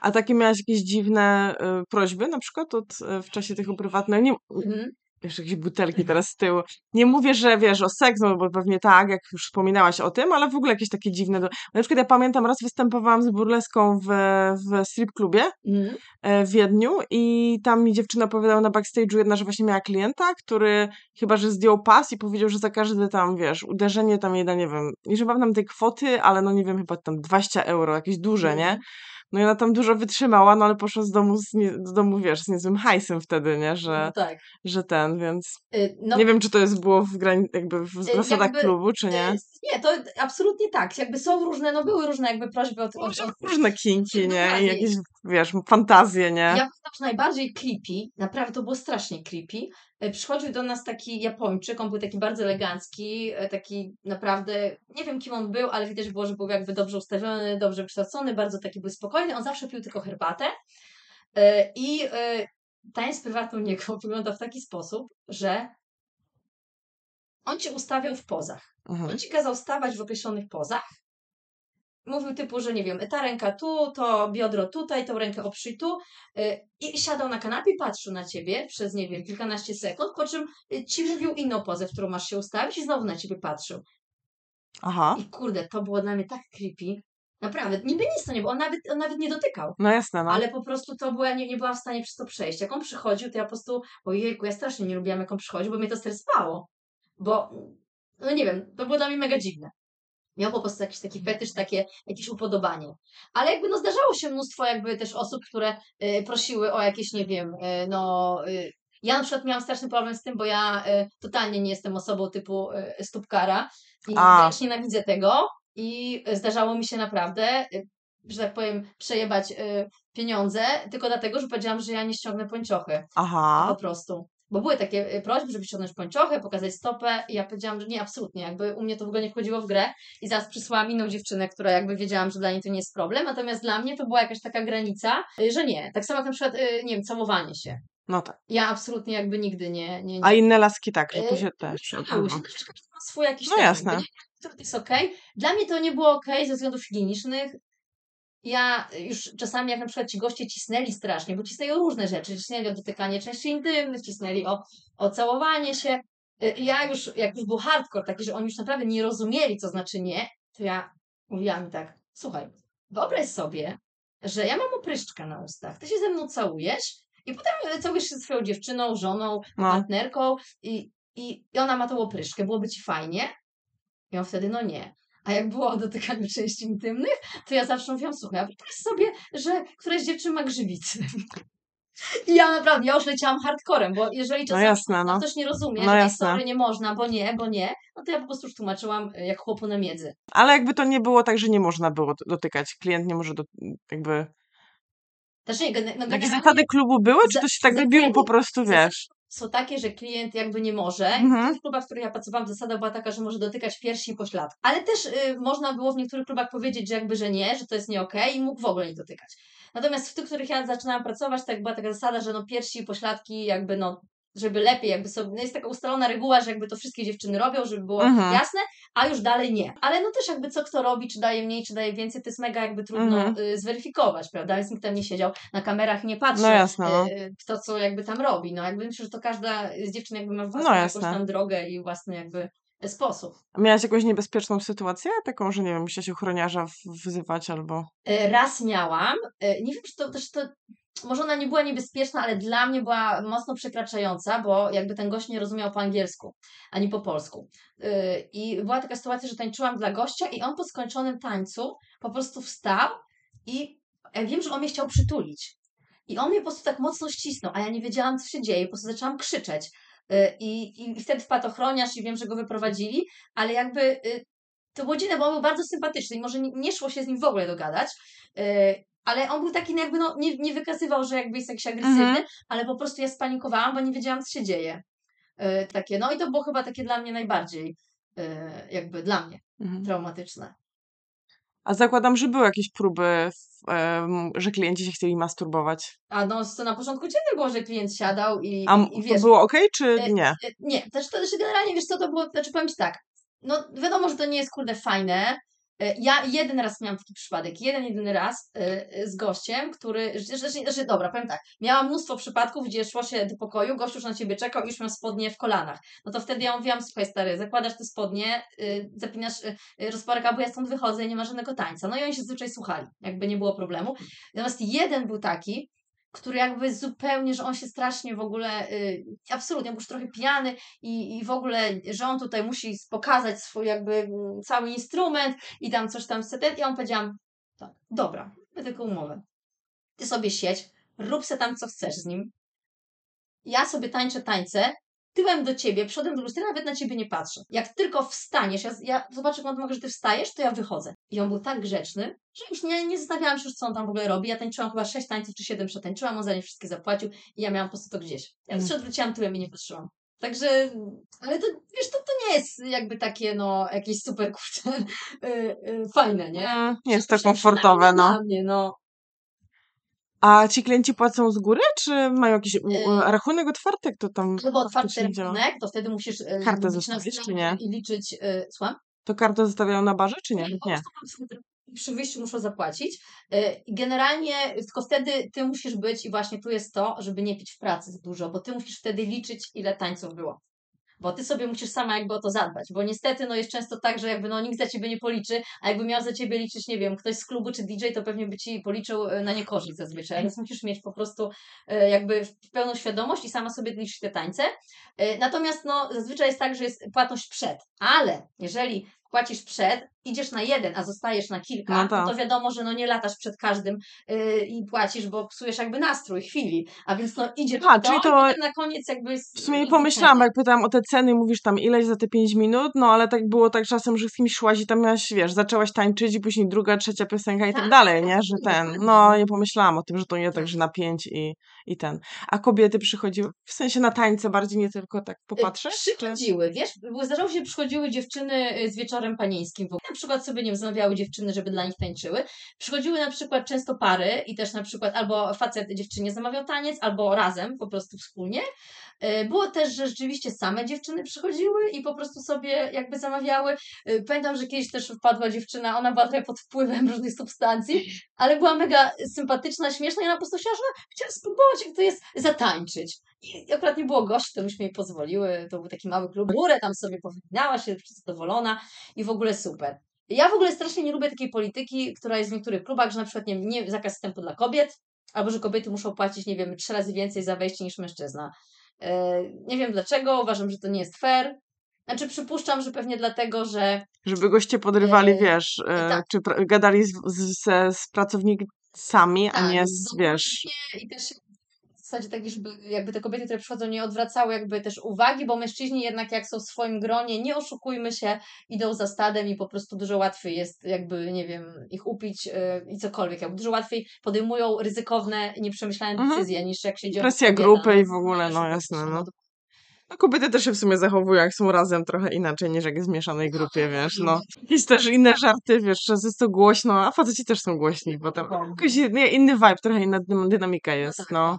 A takie miałaś jakieś dziwne y, prośby na przykład od, y, w czasie tych uprywatnień? Nie, Mhm. Jeszcze jakieś butelki teraz z tyłu. Nie mówię, że wiesz, o seks, no bo pewnie tak, jak już wspominałaś o tym, ale w ogóle jakieś takie dziwne... Do... Na przykład ja pamiętam, raz występowałam z burleską w, w strip klubie Mhm. e, w Wiedniu i tam mi dziewczyna opowiadała na backstage'u jedna, że właśnie miała klienta, który chyba, że zdjął pas i powiedział, że za każde tam, wiesz, uderzenie tam jedna, nie wiem, nie że pamiętam tej kwoty, ale no nie wiem, chyba tam 20 euro, jakieś duże, nie? No i ona tam dużo wytrzymała, no ale poszła z domu, z, nie, z domu wiesz, z niezłym hajsem wtedy, nie? Że, No tak. że ten, więc Y, No, nie wiem, czy to jest było w, grani- jakby w Y, zasadach jakby, klubu, czy nie. y, Nie, to absolutnie tak. Jakby są różne, no były różne jakby prośby od, od, od Różne kinki, nie? I jakieś, wiesz, fantazje, nie? Ja pamiętam, że najbardziej creepy, naprawdę to było strasznie creepy. E, Przychodził do nas taki Japończyk, on był taki bardzo elegancki, e, taki naprawdę, nie wiem kim on był, ale widać było, że był jakby dobrze ustawiony, dobrze wykształcony, bardzo taki był spokojny. On zawsze pił tylko herbatę. E, I tańc prywatny niego wygląda w taki sposób, że on cię ustawiał w pozach. Mhm. On ci kazał stawać w określonych pozach. Mówił typu, że nie wiem, ta ręka tu, to biodro tutaj, tą rękę oprzyj tu y, i siadał na kanapie, patrzył na ciebie przez, nie wiem, kilkanaście sekund, po czym y, ci mówił inną pozę, w którą masz się ustawić i znowu na ciebie patrzył. Aha, I kurde, to było dla mnie tak creepy. Naprawdę, niby nic to nie było, on nawet, on nawet nie dotykał. no jasne, no. Ale po prostu to była, nie, nie byłam w stanie przez to przejść. Jak on przychodził, to ja po prostu, ojejku, ja strasznie nie lubiłam, jak on przychodził, bo mnie to stresowało. Bo, no nie wiem, to było dla mnie mega dziwne. Miał po prostu jakiś taki fetysz, takie jakieś upodobanie. Ale jakby no zdarzało się mnóstwo jakby też osób, które y, prosiły o jakieś, nie wiem, y, no... Y, ja na przykład miałam straszny problem z tym, bo ja y, totalnie nie jestem osobą typu y, stópkara i wręcz nienawidzę tego i zdarzało mi się naprawdę, y, że tak powiem, przejebać y, pieniądze tylko dlatego, że powiedziałam, że ja nie ściągnę pończochy Aha, po prostu. Bo były takie y, prośby, żeby ściągnąć pończochę, pokazać stopę i ja powiedziałam, że nie, absolutnie, jakby u mnie to w ogóle nie wchodziło w grę i zaraz przysłałam inną dziewczynę, która jakby wiedziałam, że dla niej to nie jest problem, natomiast dla mnie to była jakaś taka granica, y, że nie. Tak samo jak na przykład, y, nie wiem, całowanie się. no tak. Ja absolutnie jakby nigdy nie... nie, nie. A inne laski tak, że tu się też... Całuj się, każdy ma swój jakiś No jasne. To jest okej. Dla mnie to nie było okej ze względów higienicznych. Ja już czasami, jak na przykład ci goście cisnęli strasznie, bo cisnęli o różne rzeczy, cisnęli o dotykanie części intymnych, cisnęli o, o całowanie się, Y, Ja już, jak już był hardcore taki, że oni już naprawdę nie rozumieli, co znaczy nie, to ja mówiłam im tak, słuchaj, wyobraź sobie, że ja mam opryszczkę na ustach, ty się ze mną całujesz i potem e, całujesz się ze swoją dziewczyną, żoną, No. partnerką i, i, i ona ma tą opryszkę, byłoby ci fajnie? I on wtedy, no nie. A jak było o dotykaniu części intymnych, to ja zawsze mówiłam, słuchaj, a wyobraź sobie, że któraś dziewczyna ma grzywicy. I ja naprawdę, ja już leciałam hardcorem, bo jeżeli No czasami jasne, no. ktoś nie rozumie, No że sorry nie można, bo nie, bo nie, no to ja po prostu już tłumaczyłam y, jak chłopu na miedzy. Ale jakby to nie było tak, że nie można było dotykać. Klient nie może do, jakby... Znaczy nie, no Jakieś zasady klubu były, czy to się tak robiło po prostu, wiesz? Są takie, że klient jakby nie może. Mhm. W tych klubach, w których ja pracowałam, zasada była taka, że może dotykać piersi i pośladku. Ale też y, można było w niektórych klubach powiedzieć, że jakby, że nie, że to jest nie okej i mógł w ogóle nie dotykać. Natomiast w tych, w których ja zaczynałam pracować, tak była taka zasada, że no piersi i pośladki jakby no żeby lepiej, jakby sobie, no jest taka ustalona reguła, że jakby to wszystkie dziewczyny robią, żeby było Mhm. jasne, a już dalej nie. Ale no też jakby co kto robi, czy daje mniej, czy daje więcej, to jest mega jakby trudno Mhm. y, zweryfikować, prawda? Więc nikt tam nie siedział na kamerach i nie patrzył, No jasne, no. y, kto co jakby tam robi. No jakby myślę, że to każda z dziewczyn jakby ma własną No jakąś tam drogę i własny jakby sposób. Miałaś jakąś niebezpieczną sytuację? Taką, że nie wiem, musiałaś ochroniarza w- wyzywać albo... Y, Raz miałam, y, nie wiem, czy to też to, może ona nie była niebezpieczna, ale dla mnie była mocno przekraczająca, bo jakby ten gość nie rozumiał po angielsku, ani po polsku. Y, I była taka sytuacja, że tańczyłam dla gościa i on po skończonym tańcu po prostu wstał i ja wiem, że on mnie chciał przytulić. I on mnie po prostu tak mocno ścisnął, a ja nie wiedziałam, co się dzieje, po prostu zaczęłam krzyczeć. Y, I, i wtedy wpadł ochroniarz i wiem, że go wyprowadzili, ale jakby y, to było dziwne, bo on był bardzo sympatyczny i może nie, szło się z nim w ogóle dogadać, y, ale on był taki no jakby, no, nie, nie wykazywał, że jakby jest jakiś agresywny, Mhm. ale po prostu ja spanikowałam, bo nie wiedziałam, co się dzieje. Takie, no i to było chyba takie dla mnie najbardziej, jakby dla mnie, Mhm. traumatyczne. A zakładam, że były jakieś próby, em, że klienci się chcieli masturbować. A no, to na początku dziwne było, że klient siadał i, A i, i to wiesz, było ok, czy e, nie? E, Nie, też też generalnie, wiesz co, to było, znaczy powiem Ci tak, no wiadomo, że to nie jest kurde fajne. E, Ja jeden raz miałam taki przypadek, jeden, jedyny raz e, e, z gościem, który, znaczy, znaczy dobra, powiem tak, miałam mnóstwo przypadków, gdzie szło się do pokoju, gość już na Ciebie czekał i już miał spodnie w kolanach. No to wtedy ja mówiłam, słuchaj stary, zakładasz te spodnie, zapinasz rozporek, bo ja stąd wychodzę i nie ma żadnego tańca. No i oni się zazwyczaj słuchali, jakby nie było problemu. Natomiast jeden był taki, który jakby zupełnie, że on się strasznie w ogóle, y, absolutnie, był już trochę pijany i, i w ogóle, że on tutaj musi pokazać swój jakby cały instrument i tam coś tam setet. I on powiedziałam, tak, dobra, tylko umowę. Ty sobie siedź, rób se tam co chcesz z nim. Ja sobie tańczę tańce, tyłem do ciebie, przodem do lustra, nawet na ciebie nie patrzę. Jak tylko wstaniesz, ja, ja zobaczę, mogę, że ty wstajesz, to ja wychodzę. I on był tak grzeczny, że już nie, nie zastanawiałam się już, co on tam w ogóle robi. Ja tańczyłam chyba sześć tańców czy siedem przetańczyłam, on za nie wszystkie zapłacił i ja miałam po prostu to gdzieś. Ja Mm. odwróciłam tyłem i nie patrzyłam. Także, ale to, wiesz, to, to nie jest jakby takie, no, jakieś super, kurczę, y, y, fajne, nie? Nie jest to komfortowe, no. Mnie, no. A ci klienci płacą z góry, czy mają jakiś u- Y- rachunek otwarty? Kto tam Albo otwarty rachunek, to wtedy musisz y, Kartę zostawić, czy nie? i liczyć, y, słucham? To kartę zostawiają na barze, czy nie? po Nie. przy wyjściu muszą zapłacić. Generalnie tylko wtedy ty musisz być, i właśnie tu jest to, żeby nie pić w pracy za dużo, bo ty musisz wtedy liczyć, ile tańców było. Bo ty sobie musisz sama jakby o to zadbać, bo niestety no jest często tak, że jakby no nikt za ciebie nie policzy, a jakby miał za ciebie liczyć, nie wiem, ktoś z klubu czy DJ, to pewnie by ci policzył y, na niekorzyść zazwyczaj, więc musisz mieć po prostu y, jakby pełną świadomość i sama sobie liczyć te tańce. Y, Natomiast no zazwyczaj jest tak, że jest płatność przed, ale jeżeli płacisz przed, idziesz na jeden, a zostajesz na kilka, No no tak. to wiadomo, że no nie latasz przed każdym yy, i płacisz, bo psujesz jakby nastrój chwili, a więc no idziesz A, w to czyli i to- na koniec jakby jest W sumie pomyślałam, jak pytałam o te ceny, mówisz tam ileś za te 5 minut, no ale tak było tak czasem, że z kimś szłaś i tam miałaś, wiesz, zaczęłaś tańczyć i później druga, trzecia piosenka i tak Tak, dalej, nie? Że ten, no nie pomyślałam o tym, że to nie tak, Tak. że na 5 i, i ten. A kobiety przychodziły, w sensie na tańce bardziej, nie tylko tak Y, popatrzeć? Czy... Przychodziły, wiesz, bo zdarzało się, przychodziły dziewczyny y, z wieczorem panieńskim ogóle. Przykład sobie, nie wiem, zamawiały dziewczyny, żeby dla nich tańczyły. Przychodziły na przykład często pary i też na przykład albo facet dziewczynie zamawiał taniec, albo razem, po prostu wspólnie. E, Było też, że rzeczywiście same dziewczyny przychodziły i po prostu sobie jakby zamawiały. E, Pamiętam, że kiedyś też wpadła dziewczyna, ona była trochę pod wpływem różnych substancji, ale była mega sympatyczna, śmieszna i ona po prostu chciała, że chciała spróbować, jak to jest zatańczyć. I akurat nie było gości, to myśmy jej pozwoliły, to był taki mały klub, górę tam sobie powinęła się, zadowolona i w ogóle super. Ja w ogóle strasznie nie lubię takiej polityki, która jest w niektórych klubach, że na przykład nie, nie zakaz wstępu dla kobiet, albo że kobiety muszą płacić, nie wiem, trzy razy więcej za wejście niż mężczyzna. E, Nie wiem dlaczego, uważam, że to nie jest fair. Znaczy przypuszczam, że pewnie dlatego, że Żeby goście podrywali, E, wiesz, e, tak. czy gadali z, z, z pracownikami, a Tak, nie z, wiesz... i też zasadzie tak, żeby jakby te kobiety, które przychodzą, nie odwracały jakby też uwagi, bo mężczyźni jednak jak są w swoim gronie, nie oszukujmy się, idą za stadem i po prostu dużo łatwiej jest jakby, nie wiem, ich upić yy, i cokolwiek. Jakby dużo łatwiej podejmują ryzykowne, nieprzemyślane Mhm. decyzje niż jak się dzieje Presja grupy no, i w ogóle, no jasne, no. No, kobiety też się w sumie zachowują, jak są razem trochę inaczej niż jak jest w mieszanej grupie, wiesz, no. Jakieś też inne żarty, wiesz, czasem jest to głośno, a faceci też są głośni potem. Jakiś inny, vibe, trochę inna dynamika jest, tak. no.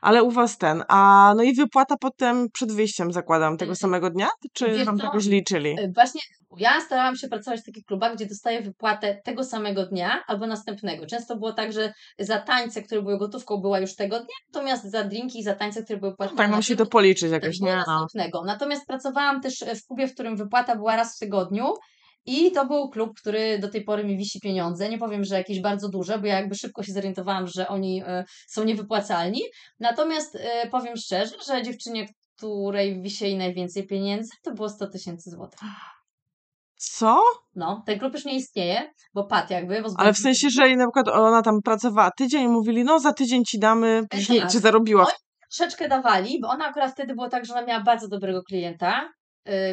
Ale u was ten, a no i wypłata potem przed wyjściem zakładam tego Mhm. samego dnia? Czy Wiesz wam co? jakoś liczyli? Y, Właśnie ja starałam się pracować w takich klubach, gdzie dostaję wypłatę tego samego dnia albo następnego. Często było tak, że za tańce, które były gotówką, była już tego dnia, natomiast za drinki i za tańce, które były płatne Tak, na nam się tym, to policzyć tak, jakoś, nie? No. następnego. Natomiast pracowałam też e, w klubie, w którym wypłata była raz w tygodniu. I to był klub, który do tej pory mi wisi pieniądze. Nie powiem, że jakieś bardzo duże, bo ja jakby szybko się zorientowałam, że oni e, są niewypłacalni. Natomiast e, powiem szczerze, że dziewczynie, której wisieli najwięcej pieniędzy, to było 100 tysięcy złotych. Co? No, ten klub już nie istnieje, bo padł jakby. Bo Ale w sensie, że na przykład ona tam pracowała tydzień i mówili, no za tydzień ci damy, przecież nie, tak. czy zarobiła. Oj. troszeczkę dawali, bo ona akurat wtedy było tak, że ona miała bardzo dobrego klienta,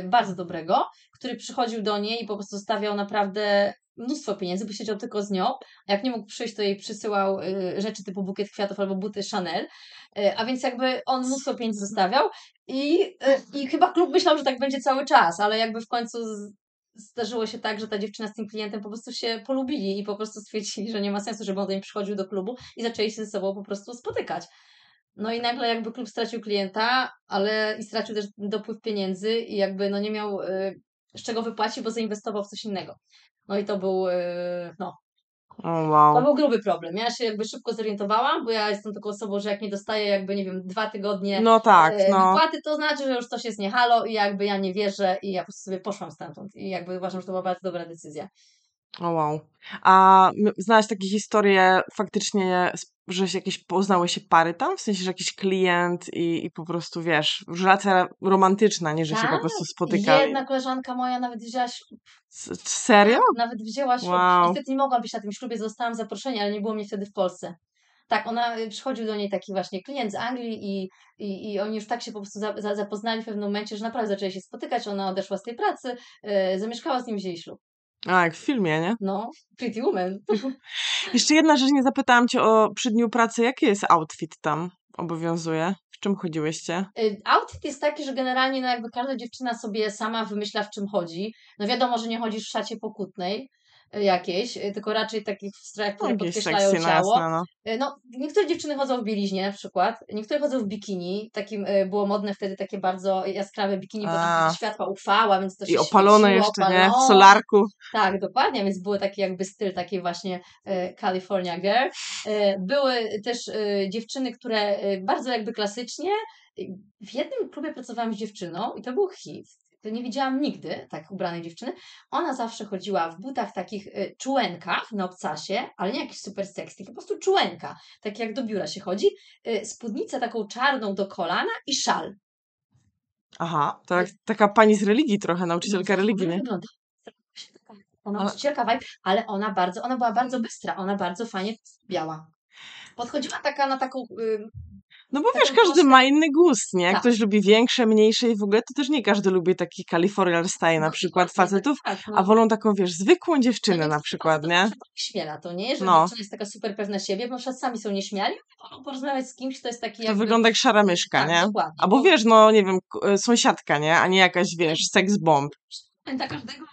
bardzo dobrego, który przychodził do niej i po prostu stawiał naprawdę mnóstwo pieniędzy, bo siedział tylko z nią, a jak nie mógł przyjść, to jej przysyłał yy, rzeczy typu bukiet kwiatów albo buty Chanel, yy, a więc jakby on mnóstwo pieniędzy zostawiał i, i chyba klub myślał, że tak będzie cały czas, ale jakby w końcu zdarzyło się tak, że ta dziewczyna z tym klientem po prostu się polubili i po prostu stwierdzili, że nie ma sensu, żeby on do niej przychodził do klubu i zaczęli się ze sobą po prostu spotykać. No i nagle jakby klub stracił klienta, ale i stracił też dopływ pieniędzy i jakby no nie miał y, z czego wypłacić, bo zainwestował w coś innego. No i to był, y, no, O, to wow. był gruby problem. Ja się jakby szybko zorientowałam, bo ja jestem taką osobą, że jak nie dostaję jakby, nie wiem, dwa tygodnie No tak, e, no. wypłaty, to znaczy, że już coś jest nie halo i jakby ja nie wierzę i ja po prostu sobie poszłam stamtąd i jakby uważam, że to była bardzo dobra decyzja. O wow. A znałaś takie historie faktycznie, że się jakieś poznały się pary tam? W sensie, że jakiś klient i, i po prostu, wiesz, relacja romantyczna, nie że się po Tak, prostu spotykali. Jedna koleżanka moja nawet wzięła ślub S- Serio? Nawet wzięła ślub. Wow. Niestety nie mogłam być na tym ślubie, zostałam zaproszenia, ale nie było mnie wtedy w Polsce. Tak, ona y, przychodził do niej taki właśnie klient z Anglii i, i, i oni już tak się po prostu za, za, zapoznali w pewnym momencie, że naprawdę zaczęli się spotykać. Ona odeszła z tej pracy, y, zamieszkała z nim, wzięli ślub. A, jak w filmie, nie? No, Pretty Woman. Jeszcze jedna rzecz, nie zapytałam cię o przy dniu pracy, jaki jest outfit tam obowiązuje? W czym chodziłyście? Y, Outfit jest taki, że generalnie no jakby każda dziewczyna sobie sama wymyśla w czym chodzi. No wiadomo, że nie chodzisz w szacie pokutnej y, jakiejś, y, tylko raczej takich w strojach, które Jakieś podkreślają no ciało. jasne, no. E, No, niektóre dziewczyny chodzą w bieliźnie na przykład, niektóre chodzą w bikini, takim e, było modne wtedy takie bardzo jaskrawe bikini, bo tam światła uchwała, więc to się I opalone świeciło, jeszcze, nie? W opalone. solarku. Tak, dokładnie, więc był taki jakby styl takiej właśnie California Girl. Były też dziewczyny, które bardzo jakby klasycznie, w jednym klubie pracowałam z dziewczyną i to był hit. To nie widziałam nigdy tak ubranej dziewczyny. Ona zawsze chodziła w butach takich e, czułenkach na obcasie, ale nie jakiś super sexy, po prostu czułenka. Tak jak do biura się chodzi. E, Spódnicę taką czarną do kolana i szal. Aha, to jak taka pani z religii trochę, nauczycielka No, religii, ona nie? wygląda- Ona Ale- nauczycielka vibe, ale ona bardzo, ona była bardzo bystra, ona bardzo fajnie biała. Podchodziła taka na taką, y, No bo wiesz, każdy ma inny gust, nie? Jak Tak. Ktoś lubi większe, mniejsze i w ogóle to też nie każdy lubi taki Californian style na no, przykład dokładnie, facetów, tak, no. a wolą taką, wiesz, zwykłą dziewczynę No na więc przykład, to nie? się Śmiela to, nie? Że No. dziewczyna jest taka super pewna siebie, bo na przykład sami są nieśmiali, porozmawiać z kimś, kto jest taki To jakby... wygląda jak szara myszka, tak, nie? dokładnie. Albo bo wiesz, no nie wiem, e, sąsiadka, nie? A nie jakaś, wiesz, seks bomb. Pamięta każdego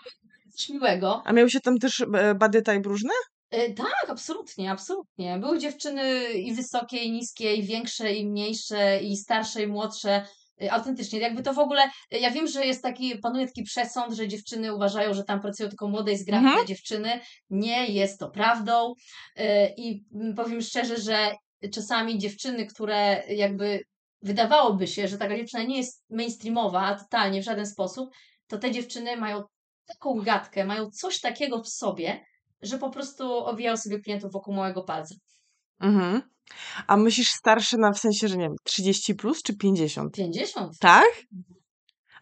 coś miłego. A miał się tam też e, body type różne? E, Tak, absolutnie, absolutnie. Były dziewczyny i wysokie, i niskie, i większe, i mniejsze, i starsze, i młodsze. E, Autentycznie, jakby to w ogóle, e, ja wiem, że jest taki, panuje taki przesąd, że dziewczyny uważają, że tam pracują tylko młode i zgrabne Mhm. dziewczyny. Nie jest to prawdą. I powiem szczerze, że czasami dziewczyny, które jakby wydawałoby się, że taka dziewczyna nie jest mainstreamowa, totalnie w żaden sposób, to te dziewczyny mają taką gadkę, mają coś takiego w sobie, że po prostu owijają sobie klientów wokół małego palca. Mhm. A myślisz starsze na w sensie, że nie wiem, 30 plus czy 50? 50. Tak?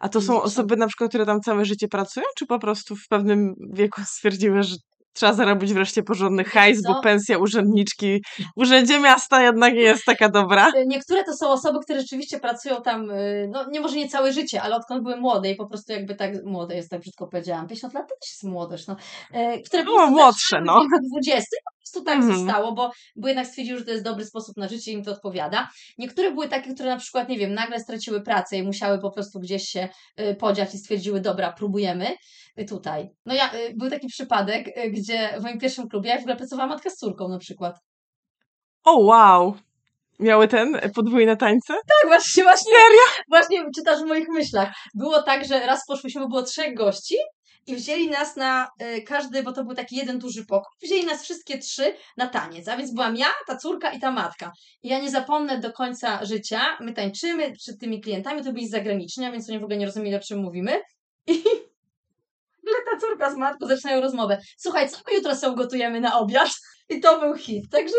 A to są 50. osoby na przykład, które tam całe życie pracują, czy po prostu w pewnym wieku stwierdziły, że trzeba zarobić wreszcie porządny hajs, bo co? pensja urzędniczki w urzędzie miasta jednak nie jest taka dobra? Y, Niektóre to są osoby, które rzeczywiście pracują tam, y, no nie może nie całe życie, ale odkąd były młode i po prostu jakby tak, młode jest, tak brzydko powiedziałam, 50 lat to też jest młodość, no. E, Które No, młodsze, no. w wieku 20 i po prostu tak Mhm. zostało, bo, bo jednak stwierdziły, że to jest dobry sposób na życie i im to odpowiada. Niektóre były takie, które na przykład, nie wiem, nagle straciły pracę i musiały po prostu gdzieś się podziać i stwierdziły, dobra, próbujemy tutaj. No ja, y, był taki przypadek, y, gdzie w moim pierwszym klubie ja w ogóle pracowała matka z córką na przykład. O wow! Miały ten podwójne tańce? Tak, właśnie, właśnie. Właśnie czytasz w moich myślach. Było tak, że raz poszłyśmy, bo było trzech gości i wzięli nas na y, każdy, bo to był taki jeden duży pokój, wzięli nas wszystkie trzy na taniec, a więc byłam ja, ta córka i ta matka. I ja nie zapomnę do końca życia, my tańczymy przed tymi klientami, to byli zagraniczni, a więc oni w ogóle nie rozumieli, o czym mówimy. I nagle ta córka z matką zaczynają rozmowę. Słuchaj, co my jutro sobie gotujemy na obiad? I to był hit. Także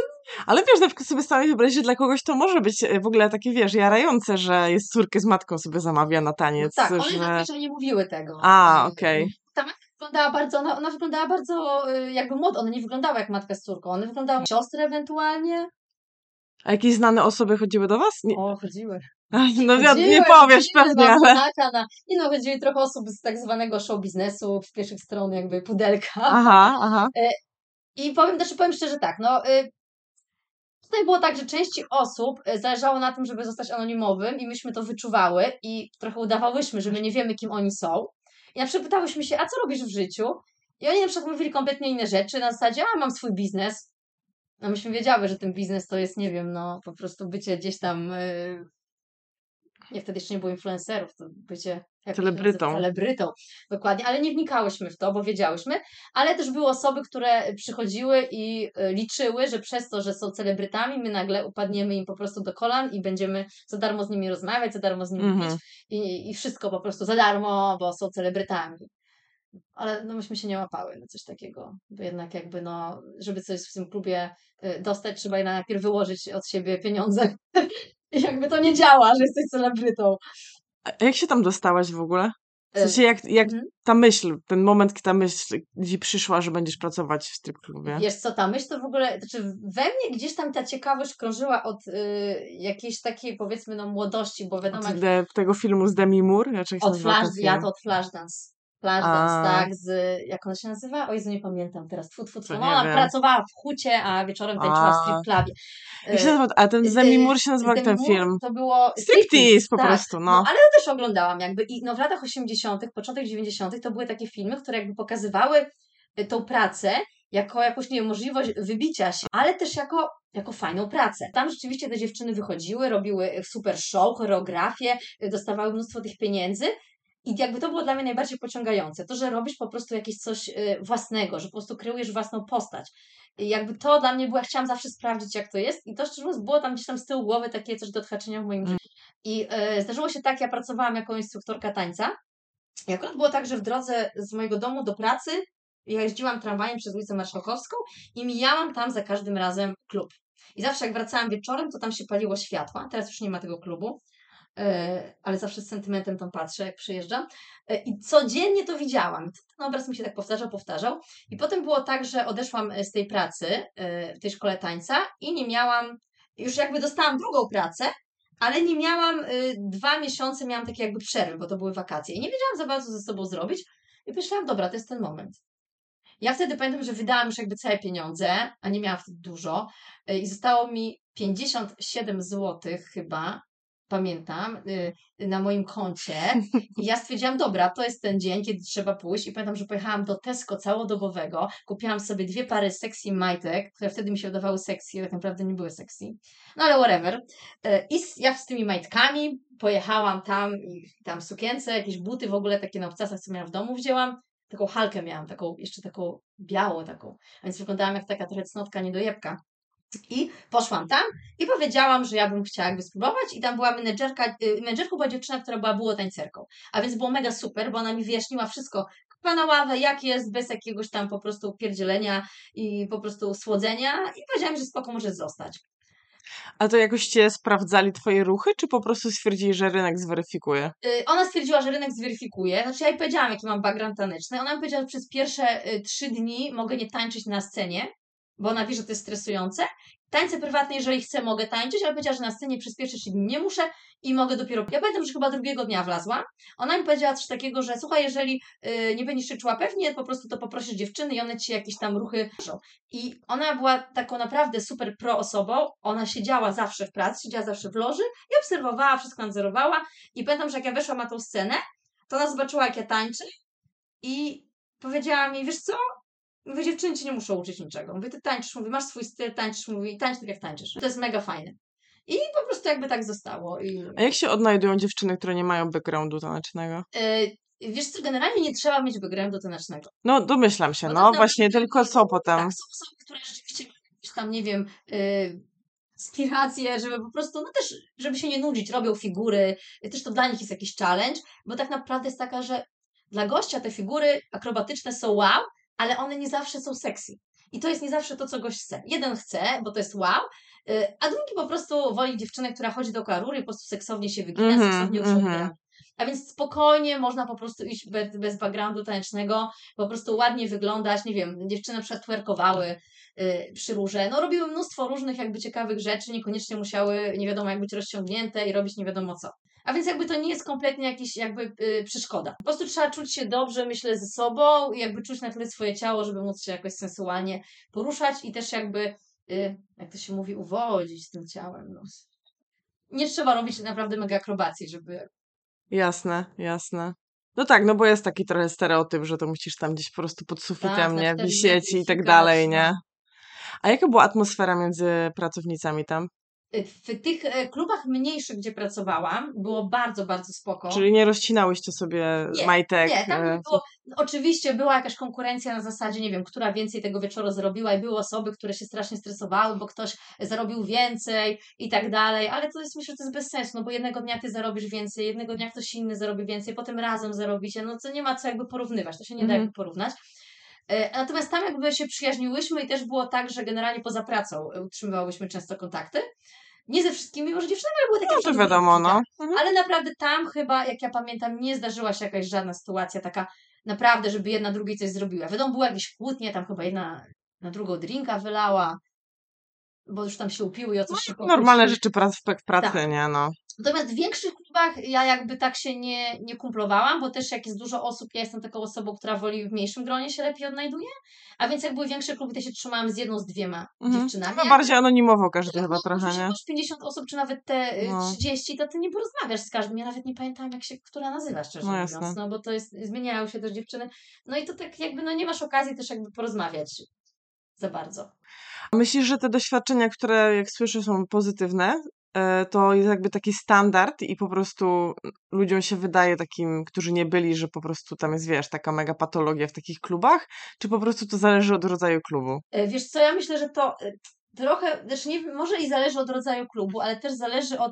Ale wiesz, na przykład sobie stanie wyobrazić, że dla kogoś to może być e, w ogóle takie, wiesz, jarające, że jest córkę z matką sobie zamawia na taniec. tak, one że... zazwyczaj nie mówiły tego. A, okej. Ta matka wyglądała bardzo, ona, ona wyglądała bardzo y, jakby młoda, ona nie wyglądała jak matka z córką, one wyglądały jak siostry ewentualnie. A jakieś znane osoby chodziły do was? Nie, O, chodziły. No Chodziły, nie powiesz pewnie, na ale... Na, nie no, chodziły trochę osób z tak zwanego show biznesu, z pierwszych stron jakby pudelka. Aha, aha. I powiem, znaczy powiem szczerze tak, no y, tutaj było tak, że części osób y, zależało na tym, żeby zostać anonimowym i myśmy to wyczuwały i trochę udawałyśmy, że my nie wiemy, kim oni są. I na przykład pytałyśmy się, a co robisz w życiu? I oni na przykład mówili kompletnie inne rzeczy, na zasadzie, a mam swój biznes. No myśmy wiedziały, że ten biznes to jest, nie wiem, no po prostu bycie gdzieś tam... y, nie, wtedy jeszcze nie było influencerów, to bycie... Celebrytą. Celebrytą, dokładnie, ale nie wnikałyśmy w to, bo wiedziałyśmy, ale też były osoby, które przychodziły i y, liczyły, że przez to, że są celebrytami, my nagle upadniemy im po prostu do kolan i będziemy za darmo z nimi rozmawiać, za darmo z nimi Mhm. pić i, i wszystko po prostu za darmo, bo są celebrytami. Ale no myśmy się nie łapały na coś takiego, bo jednak jakby no, żeby coś w tym klubie y, dostać, trzeba jednak najpierw wyłożyć od siebie pieniądze. I jakby to nie działa, że jesteś celebrytą. A jak się tam dostałaś w ogóle? W Y, sensie jak, jak mhm. ta myśl, ten moment, kiedy ta myśl ci przyszła, że będziesz pracować w strip klubie? Wiesz co, ta myśl to w ogóle, znaczy we mnie gdzieś tam ta ciekawość krążyła od y, jakiejś takiej powiedzmy no młodości, bo wiadomo, Od jak de, tego filmu z Demi Moore? Ja od nazywa ten Flash, film? ja to od Flashdance. Flashdance, tak, z, jak ona się nazywa? O Jezu, nie pamiętam teraz, tfu, tfu, tfu. No, ona wiem. pracowała w hucie, a wieczorem tańczyła w strip clubie. Jak się nazywa? A ten Demi Y, Moore się nazywa jak Demi ten film? To było Striptease po tak. prostu, no. ale to też oglądałam jakby. I no w latach 80., początek 90. to były takie filmy, które jakby pokazywały y, tą pracę jako jakąś, nie wiem, możliwość wybicia się, ale też jako, jako fajną pracę. Tam rzeczywiście te dziewczyny wychodziły, robiły super show, choreografię, y, dostawały mnóstwo tych pieniędzy. I jakby to było dla mnie najbardziej pociągające. To, że robisz po prostu jakieś coś y, własnego, że po prostu kreujesz własną postać. I jakby to dla mnie było, ja chciałam zawsze sprawdzić, jak to jest. I to szczerze mówiąc było tam gdzieś tam z tyłu głowy takie coś do odhaczenia w moim Mm. życiu. I e, zdarzyło się tak, ja pracowałam jako instruktorka tańca. I akurat było tak, że w drodze z mojego domu do pracy ja jeździłam tramwajem przez ulicę Marszałkowską i mijałam tam za każdym razem klub. I zawsze jak wracałam wieczorem, to tam się paliło światła. Teraz już nie ma tego klubu, ale zawsze z sentymentem tam patrzę, jak przyjeżdżam. E, I codziennie to widziałam. Ten obraz mi się tak powtarzał, powtarzał. I potem było tak, że odeszłam e, z tej pracy e, w tej szkole tańca i nie miałam, już jakby dostałam drugą pracę, ale nie miałam, dwa miesiące miałam takie jakby przerwy, bo to były wakacje i nie wiedziałam za bardzo ze sobą zrobić i myślałam, dobra, to jest ten moment. Ja wtedy pamiętam, że wydałam już jakby całe pieniądze, a nie miałam wtedy dużo i zostało mi 57 zł chyba pamiętam, y, na moim koncie. I ja stwierdziłam, dobra, to jest ten dzień, kiedy trzeba pójść. I pamiętam, że pojechałam do Tesco całodobowego, kupiłam sobie dwie pary sexy majtek, które wtedy mi się wydawały sexy, ale tak naprawdę nie były sexy. No ale whatever. Y, I ja z tymi majtkami pojechałam tam, i tam sukience, jakieś buty w ogóle takie na obcasach, co miałam w domu, wzięłam. Taką halkę miałam, taką, jeszcze taką białą taką. A więc wyglądałam jak taka trochę cnotka, niedojebka. I poszłam tam i powiedziałam, że ja bym chciała jakby spróbować i tam była menedżerka, y, menedżerką była dziewczyna, która była było tańcerką. A więc było mega super, bo ona mi wyjaśniła wszystko, na ławę, jak jest, bez jakiegoś tam po prostu pierdzielenia i po prostu słodzenia i powiedziałam, że spoko może zostać. A to jakoś cię sprawdzali twoje ruchy, czy po prostu stwierdzili, że rynek zweryfikuje? Yy, ona stwierdziła, że rynek zweryfikuje. Znaczy ja jej powiedziałam, jaki mam background taneczny. Ona mi powiedziała, że przez pierwsze y, trzy dni mogę nie tańczyć na scenie, bo ona wie, że to jest stresujące. Tańce prywatne, jeżeli chcę, mogę tańczyć, ale powiedziała, że na scenie trzy dni nie muszę i mogę dopiero. Ja pamiętam, że chyba drugiego dnia wlazłam. Ona mi powiedziała coś takiego, że słuchaj, jeżeli yy, nie będziesz się czuła pewnie, po prostu to poprosisz dziewczyny i one ci jakieś tam ruchy. I ona była taką naprawdę super pro osobą. Ona siedziała zawsze w pracy, siedziała zawsze w loży i obserwowała, wszystko nadzorowała. I pamiętam, że jak ja weszłam na tą scenę, to ona zobaczyła, jak ja tańczę i powiedziała mi, wiesz co, Mówię, dziewczyny ci nie muszą uczyć niczego. Mówię, ty tańczysz, mówię, masz swój styl, tańczysz, mówi, tańcz tak jak tańczysz. To jest mega fajne. I po prostu jakby tak zostało. I... A jak się odnajdują dziewczyny, które nie mają backgroundu tanecznego? Yy, wiesz co, generalnie nie trzeba mieć backgroundu tanecznego. No, domyślam się, no, no właśnie, tylko co potem? Tak, są osoby, które rzeczywiście tam, nie wiem, yy, inspiracje, żeby po prostu, no też, żeby się nie nudzić, robią figury, też to dla nich jest jakiś challenge, bo tak naprawdę jest taka, że dla gościa te figury akrobatyczne są wow, ale one nie zawsze są sexy. I to jest nie zawsze to, co gość chce. Jeden chce, bo to jest wow, y, a drugi po prostu woli dziewczynę, która chodzi do karury i po prostu seksownie się wygina, mm -hmm, seksownie mm -hmm. A więc spokojnie można po prostu iść bez, bez backgroundu tanecznego, po prostu ładnie wyglądać, nie wiem, dziewczyny przetwerkowały yy, przy róże, no robiły mnóstwo różnych jakby ciekawych rzeczy, niekoniecznie musiały nie wiadomo jak być rozciągnięte i robić nie wiadomo co. A więc jakby to nie jest kompletnie jakaś jakby yy, przeszkoda. Po prostu trzeba czuć się dobrze, myślę, ze sobą i jakby czuć na tyle swoje ciało, żeby móc się jakoś sensualnie poruszać i też jakby, yy, jak to się mówi, uwodzić z tym ciałem. No. Nie trzeba robić naprawdę mega akrobacji, żeby... Jasne, jasne. No tak, no bo jest taki trochę stereotyp, że to musisz tam gdzieś po prostu pod sufitem, tak, nie, wisieć i tak dalej, nie? A jaka była atmosfera między pracownicami tam? W tych e, klubach mniejszych, gdzie pracowałam, było bardzo, bardzo spoko. Czyli nie rozcinałyście sobie nie, majtek? Nie, tam e, było, oczywiście była jakaś konkurencja na zasadzie, nie wiem, która więcej tego wieczoru zarobiła i były osoby, które się strasznie stresowały, bo ktoś zarobił więcej i tak dalej, ale to jest, myślę, że to jest bez sensu, no bo jednego dnia ty zarobisz więcej, jednego dnia ktoś inny zarobi więcej, potem razem zarobicie, no to nie ma co jakby porównywać, to się nie da mhm. jakby porównać. E, natomiast tam jakby się przyjaźniłyśmy i też było tak, że generalnie poza pracą utrzymywałyśmy często kontakty. Nie ze wszystkimi, może dziewczynami, ale były takie No to wiadomo, no. Mhm. Ale naprawdę tam chyba, jak ja pamiętam, nie zdarzyła się jakaś żadna sytuacja taka naprawdę, żeby jedna drugiej coś zrobiła. Wiadomo, były jakieś kłótnie, tam chyba jedna na drugą drinka wylała, bo już tam się upiły i o coś no, się Normalne rzeczy w pracy, tak. nie no. Natomiast w większych klubach ja jakby tak się nie, nie kumplowałam, bo też jak jest dużo osób, ja jestem taką osobą, która woli w mniejszym gronie się lepiej odnajduje, a więc jak były większe kluby, to się trzymałam z jedną, z dwiema mhm. dziewczynami. No bardziej anonimowo każdy chyba trochę, nie? masz 50 osób, czy nawet te y, no. 30, to ty nie porozmawiasz z każdym. Ja nawet nie pamiętam, jak się która nazywa, szczerze no, mówiąc, no bo to jest, zmieniają się też dziewczyny. No i to tak jakby, no nie masz okazji też jakby porozmawiać za bardzo. Myślisz, że te doświadczenia, które jak słyszę są pozytywne, E, to jest jakby taki standard i po prostu ludziom się wydaje takim, którzy nie byli, że po prostu tam jest, wiesz, taka mega patologia w takich klubach, czy po prostu to zależy od rodzaju klubu? E, wiesz co, ja myślę, że to e, trochę, znaczy nie, może i zależy od rodzaju klubu, ale też zależy od,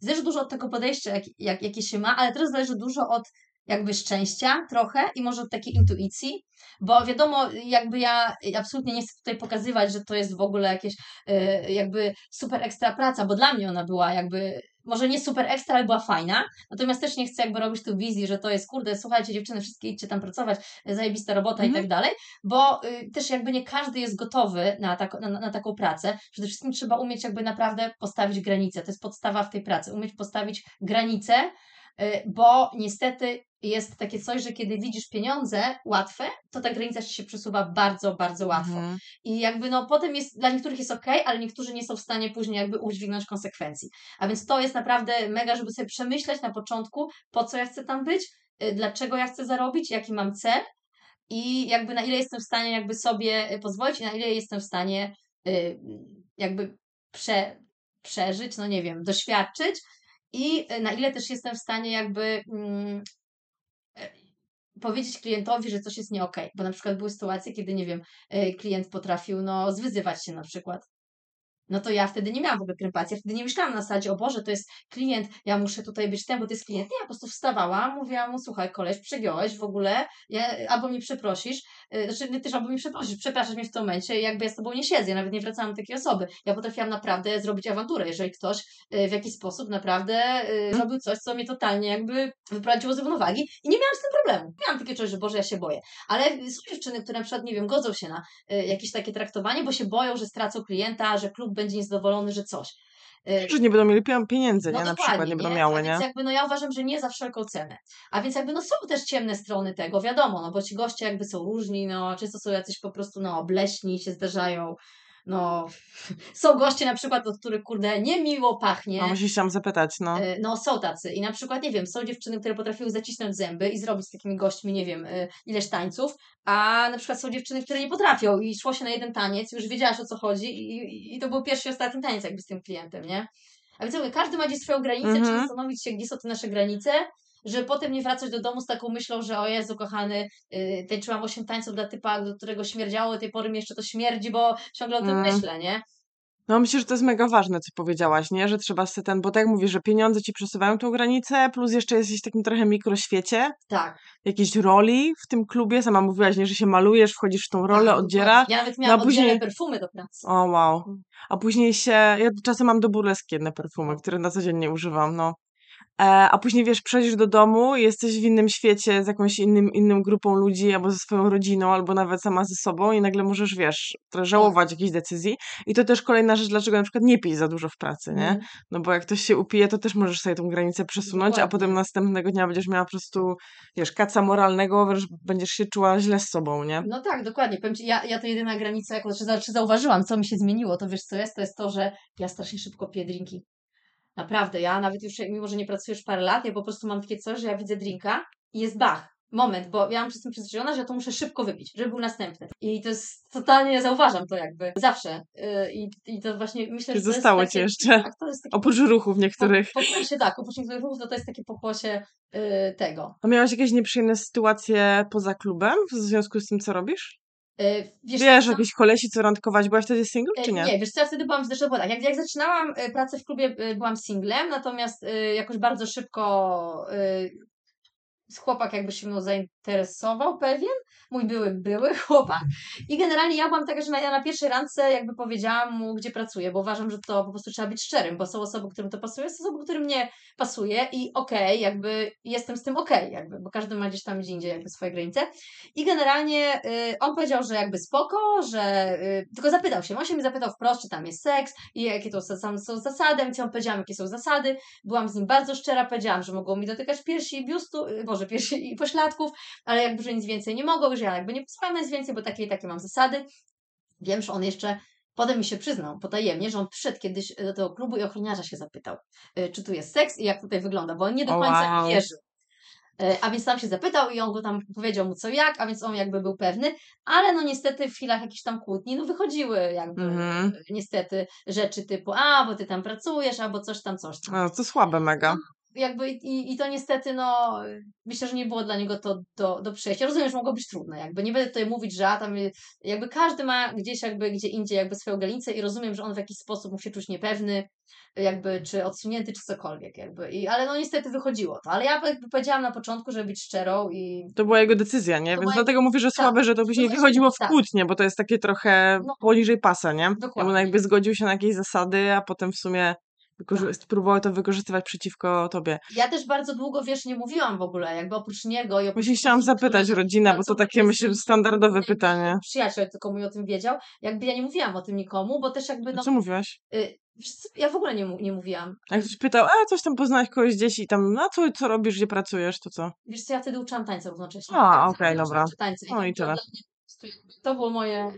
zależy dużo od tego podejścia, jak, jak, jakie się ma, ale też zależy dużo od jakby szczęścia trochę i może od takiej intuicji, bo wiadomo, jakby ja absolutnie nie chcę tutaj pokazywać, że to jest w ogóle jakieś y, jakby super ekstra praca, bo dla mnie ona była jakby może nie super ekstra, ale była fajna. Natomiast też nie chcę jakby robić tu wizji, że to jest kurde, słuchajcie dziewczyny, wszystkie idźcie tam pracować, zajebista robota mhm. i tak dalej, bo y, też jakby nie każdy jest gotowy na, tak, na, na, taką pracę. Przede wszystkim trzeba umieć jakby naprawdę postawić granice. To jest podstawa w tej pracy. Umieć postawić granice Bo niestety jest takie coś, że kiedy widzisz pieniądze łatwe, to ta granica ci się przesuwa bardzo, bardzo łatwo. Mhm. I jakby no potem jest, dla niektórych jest ok, ale niektórzy nie są w stanie później jakby udźwignąć konsekwencji. A więc to jest naprawdę mega, żeby sobie przemyśleć na początku, po co ja chcę tam być, y, dlaczego ja chcę zarobić, jaki mam cel i jakby na ile jestem w stanie jakby sobie y, pozwolić i na ile jestem w stanie y, jakby prze, przeżyć, no nie wiem, doświadczyć i y, na ile też jestem w stanie jakby mm, e, powiedzieć klientowi, że coś jest nie okej. Bo na przykład były sytuacje, kiedy, nie wiem, y, klient potrafił no, zwyzywać się na przykład. No to ja wtedy nie miałam w ogóle krępacji. Ja wtedy nie myślałam na zasadzie, o Boże, to jest klient, ja muszę tutaj być ten, bo to jest klient. Nie, ja po prostu wstawałam, mówiłam mu, słuchaj, koleś, przegiąłeś w ogóle, ja, albo mi przeprosisz, y, znaczy nie też albo mi przeprosisz, przepraszasz mnie w tym momencie, jakby ja z tobą nie siedzę, ja nawet nie wracałam do takiej osoby. Ja potrafiłam naprawdę zrobić awanturę, jeżeli ktoś y, w jakiś sposób naprawdę y, robił coś, co mnie totalnie jakby wyprowadziło z równowagi i nie miałam z tym problemu. Miałam takie coś, że Boże, ja się boję. Ale są dziewczyny, które na przykład, nie wiem, godzą się na jakieś takie traktowanie, bo się boją, że stracą klienta, że klub będzie niezadowolony, że coś. Y, Że nie będą mieli pieniędzy, no nie? Na przykład nie będą A miały, nie? Więc jakby, no ja uważam, że nie za wszelką cenę. A więc jakby, no są też ciemne strony tego, wiadomo, no bo ci goście jakby są różni, no często są jacyś po prostu, no obleśni się zdarzają, no są goście na przykład, od których, kurde, niemiło pachnie. No właśnie chciałam zapytać, no. Y, No, są tacy. I na przykład, nie wiem, są dziewczyny, które potrafiły zacisnąć zęby i zrobić z takimi gośćmi, nie wiem, y, ileś tańców, a na przykład są dziewczyny, które nie potrafią i szło się na jeden taniec, już wiedziałaś o co chodzi i, i- i to był pierwszy i ostatni taniec jakby z tym klientem, nie? A więc mówię, każdy ma gdzieś swoją granicę, Mhm. trzeba zastanowić się, gdzie są te nasze granice, żeby potem nie wracać do domu z taką myślą, że o Jezu, kochany, yy, tańczyłam 8 tańców dla typa, do którego śmierdziało, do tej pory mi jeszcze to śmierdzi, bo ciągle o tym Mm. myślę, nie? No myślę, że to jest mega ważne, co powiedziałaś, nie? Że trzeba sobie ten, bo tak jak mówisz, że pieniądze ci przesuwają tą granicę, plus jeszcze jesteś w takim trochę mikroświecie, Tak. jakiejś roli w tym klubie. Sama mówiłaś, nie, że się malujesz, wchodzisz w tą rolę, tak, oddzierasz. Ja nawet no miałam a później- perfumy do pracy. O, wow. Mm. A później się. Ja czasem mam do burleski jedne perfumy, które na co dzień nie używam, no. E, a później wiesz, przejdziesz do domu, jesteś w innym świecie z jakąś innym, inną grupą ludzi, albo ze swoją rodziną, albo nawet sama ze sobą, i nagle możesz, wiesz, trochę żałować jakichś decyzji. I to też kolejna rzecz, dlaczego na przykład nie pij za dużo w pracy, nie? Mm. No bo jak ktoś się upije, to też możesz sobie tą granicę przesunąć, a Dokładnie. potem następnego dnia będziesz miała po prostu, wiesz, kaca moralnego, wręcz będziesz się czuła źle z sobą, nie? No tak, dokładnie. Powiem ci, ja, ja to jedyna granica, znaczy, znaczy zauważyłam, co mi się zmieniło, to wiesz co jest? To jest to, że ja strasznie szybko piję drinki. Naprawdę, ja nawet już, mimo że nie pracuję już parę lat, ja po prostu mam takie coś, że ja widzę drinka i jest bach. Moment, bo ja mam jestem przyzwyczajona, że ja to muszę szybko wypić, żeby był następny. I to jest totalnie, zauważam to jakby zawsze. Yy, I, i to właśnie myślę, że to Zostało ci jeszcze. Tak, to jest takie Oprócz ruchów niektórych. Po, pokłosie, tak, oprócz niektórych ruchów, to, to jest takie pokłosie yy, tego. A miałaś jakieś nieprzyjemne sytuacje poza klubem w związku z tym, co robisz? Yy, wiesz, Wiesz, co? jakieś kolesi, co randkować? Byłaś wtedy single, E, czy nie? Nie, wiesz co, ja wtedy byłam, było tak, jak, jak zaczynałam e, pracę w klubie, e, byłam singlem, natomiast e, jakoś bardzo szybko e, chłopak jakby się mną zainteresował pewien, mój były, były chłopak. I generalnie ja byłam taka, że na, ja na pierwszej randce jakby powiedziałam mu, gdzie pracuję, bo uważam, że to po prostu trzeba być szczerym, bo są osoby, którym to pasuje, są osoby, którym nie pasuje i okej, jakby jestem z tym okej, jakby, bo każdy ma gdzieś tam gdzie indziej jakby swoje granice. I generalnie y, on powiedział, że jakby spoko, że y, tylko zapytał się, on się mnie zapytał wprost, czy tam jest seks i jakie to są, są zasady, więc ja powiedziałam, jakie są zasady, byłam z nim bardzo szczera, powiedziałam, że mogą mi dotykać piersi i biustu, y, Boże, piersi i pośladków, ale jakby, że nic więcej nie mogą, że ja jakby nie posłucham nic więcej, bo takie i takie mam zasady. Wiem, że on jeszcze potem mi się przyznał potajemnie, że on przyszedł kiedyś do tego klubu i ochroniarza się zapytał, y, czy tu jest seks i jak tutaj wygląda, bo on nie do końca wow. wierzył. E, A więc tam się zapytał i on go tam powiedział mu co jak, a więc on jakby był pewny, ale no niestety w chwilach jakichś tam kłótni, no wychodziły jakby Mhm. e, niestety rzeczy typu, a bo ty tam pracujesz, albo coś tam, coś tam. No, to słabe mega. Jakby i, i to niestety, no myślę, że nie było dla niego to do, do przejścia. Rozumiem, że mogło być trudne, jakby nie będę tutaj mówić, że a tam jakby każdy ma gdzieś jakby gdzie indziej jakby swoją granicę i rozumiem, że on w jakiś sposób się czuć niepewny, jakby czy odsunięty, czy cokolwiek jakby. I, ale no niestety wychodziło to. Ale ja jakby powiedziałam na początku, żeby być szczerą i To była jego decyzja, nie? Więc dlatego mówię, że słabe, że to później właśnie, wychodziło w tak. kłótnie, bo to jest takie trochę No. poniżej pasa, nie? Dokładnie. On jakby zgodził się na jakieś zasady, a potem w sumie wykorzy- Tak. to wykorzystywać przeciwko tobie. ja też bardzo długo, wiesz, nie mówiłam w ogóle, jakby oprócz niego i oprócz Właśnie chciałam zapytać rodzinę, bo to takie myślę i standardowe pytanie. Przyjaciel tylko mój o tym wiedział. Jakby ja nie mówiłam o tym nikomu, bo też jakby no, Co mówiłaś? y, Ja w ogóle nie, nie mówiłam. Jak ktoś pytał, a coś tam poznałeś kogoś gdzieś i tam, no co, co robisz, gdzie pracujesz, to co? Wiesz co, ja wtedy uczyłam tańca równocześnie. A, Tak, okej, ja dobra. Tańca. No i to tyle. To było moje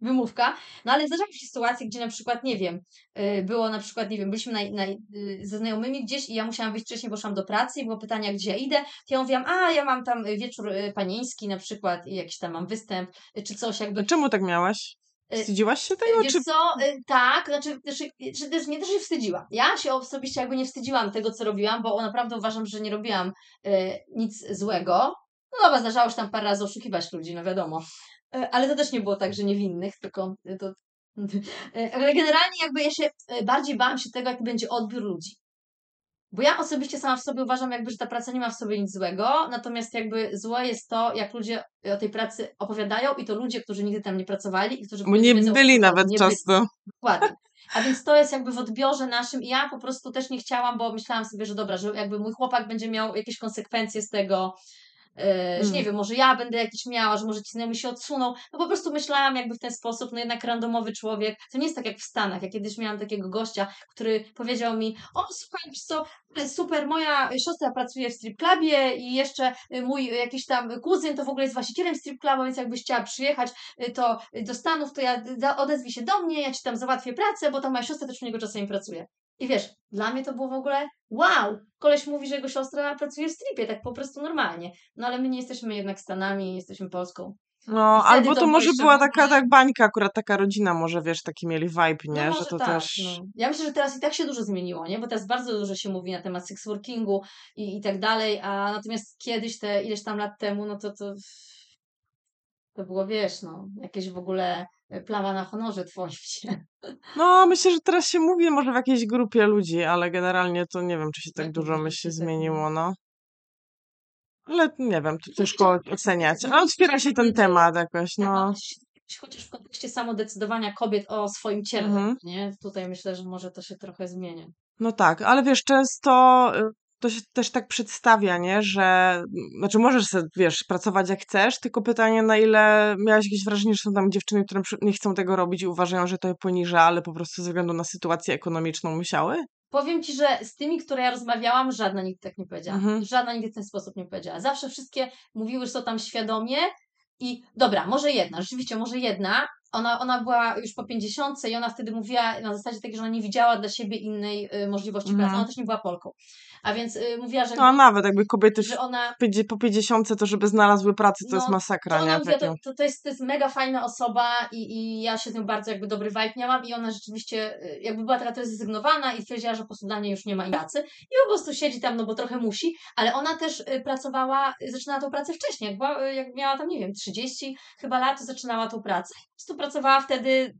wymówka. No ale zdarzały się sytuacje, gdzie na przykład, nie wiem, y, było na przykład, nie wiem, byliśmy na, na, y, ze znajomymi gdzieś i ja musiałam wyjść wcześniej, bo szłam do pracy i było pytanie, gdzie ja idę. To ja mówiłam, a ja mam tam y, wieczór panieński na przykład i jakiś tam mam występ, czy coś jakby. Czemu tak miałaś? Wstydziłaś się tego, Wiesz czy... co, tak, znaczy, znaczy że też, nie też się wstydziłam. Ja się osobiście jakby nie wstydziłam tego, co robiłam, bo naprawdę uważam, że nie robiłam nic złego. No dobra, zdarzało się tam parę razy oszukiwać ludzi, no wiadomo. Y, ale to też nie było tak, że niewinnych, tylko y, to... Y, ale generalnie jakby ja się bardziej bałam się tego, jaki będzie odbiór ludzi. Bo ja osobiście sama w sobie uważam, jakby, że ta praca nie ma w sobie nic złego, natomiast jakby złe jest to, jak ludzie o tej pracy opowiadają i to ludzie, którzy nigdy tam nie pracowali i którzy Bo nie wiedzą, byli nawet nie często. Dokładnie. A więc to jest jakby w odbiorze naszym i ja po prostu też nie chciałam, bo myślałam sobie, że dobra, że jakby mój chłopak będzie miał jakieś konsekwencje z tego, yy, że Mm. nie wiem, może ja będę jakieś miała, że może ci znajomi się odsuną. No po prostu myślałam jakby w ten sposób, no jednak randomowy człowiek, to nie jest tak jak w Stanach. Ja kiedyś miałam takiego gościa, który powiedział mi, o słuchaj, co, super, moja siostra pracuje w strip clubie i jeszcze y, mój jakiś tam kuzyn to w ogóle jest właścicielem strip clubu, więc jakbyś chciała przyjechać to do Stanów, to ja odezwij się do mnie, ja ci tam załatwię pracę, bo tam moja siostra też u niego czasami pracuje. I wiesz, dla mnie to było w ogóle wow! Koleś mówi, że jego siostra pracuje w stripie, tak po prostu normalnie. No ale my nie jesteśmy jednak Stanami, jesteśmy Polską. No, albo to to może była ogóle- taka tak bańka, akurat taka rodzina, może wiesz, taki mieli vibe, nie? No że to tak, też... no. Ja myślę, że teraz i tak się dużo zmieniło, nie? Bo teraz bardzo dużo się mówi na temat sex workingu i, i tak dalej, a natomiast kiedyś, te ileś tam lat temu, no to to to było, wiesz, no, jakieś w ogóle e, plama na honorze twoim się. No, myślę, że teraz się mówi może w jakiejś grupie ludzi, ale generalnie to nie wiem, czy się tak dużo mówisz, myśl się czy tak zmieniło, no. Ale nie wiem, to ciężko oceniać. Ale otwiera się ten temat jakoś, no. Chociaż w kontekście samodecydowania kobiet o swoim ciele, Mhm. nie? Tutaj myślę, że może to się trochę zmienia. No tak, ale wiesz, często y, to się też tak przedstawia, nie, że znaczy możesz sobie, wiesz, pracować jak chcesz, tylko pytanie, na ile miałaś jakieś wrażenie, że są tam dziewczyny, które nie chcą tego robić i uważają, że to je poniża, ale po prostu ze względu na sytuację ekonomiczną musiały? Powiem Ci, że z tymi, które ja rozmawiałam, żadna nigdy tak nie powiedziała. Mhm. Żadna nigdy w ten sposób nie powiedziała. Zawsze wszystkie mówiły, że są tam świadomie i dobra, może jedna, rzeczywiście może jedna, ona, ona była już po 50 i ona wtedy mówiła na zasadzie takiej, że ona nie widziała dla siebie innej y, możliwości Mhm. pracy. Ona też nie była Polką. A więc y, mówiła, że, No a nawet jakby kobiety że ona po 50 to żeby znalazły pracę, to No, jest masakra, to ona nie? mówiła, to, to, to, jest, to jest mega fajna osoba i, i ja się z nią bardzo jakby dobry vibe miałam i ona rzeczywiście y, jakby była trochę zrezygnowana i stwierdziła, że po prostu dla niej już nie ma pracy i po prostu siedzi tam, no bo trochę musi, ale ona też y, pracowała, y, zaczynała tą pracę wcześniej, jak, była, jak miała tam, nie wiem, 30 chyba lat, to zaczynała tą pracę po prostu pracowała wtedy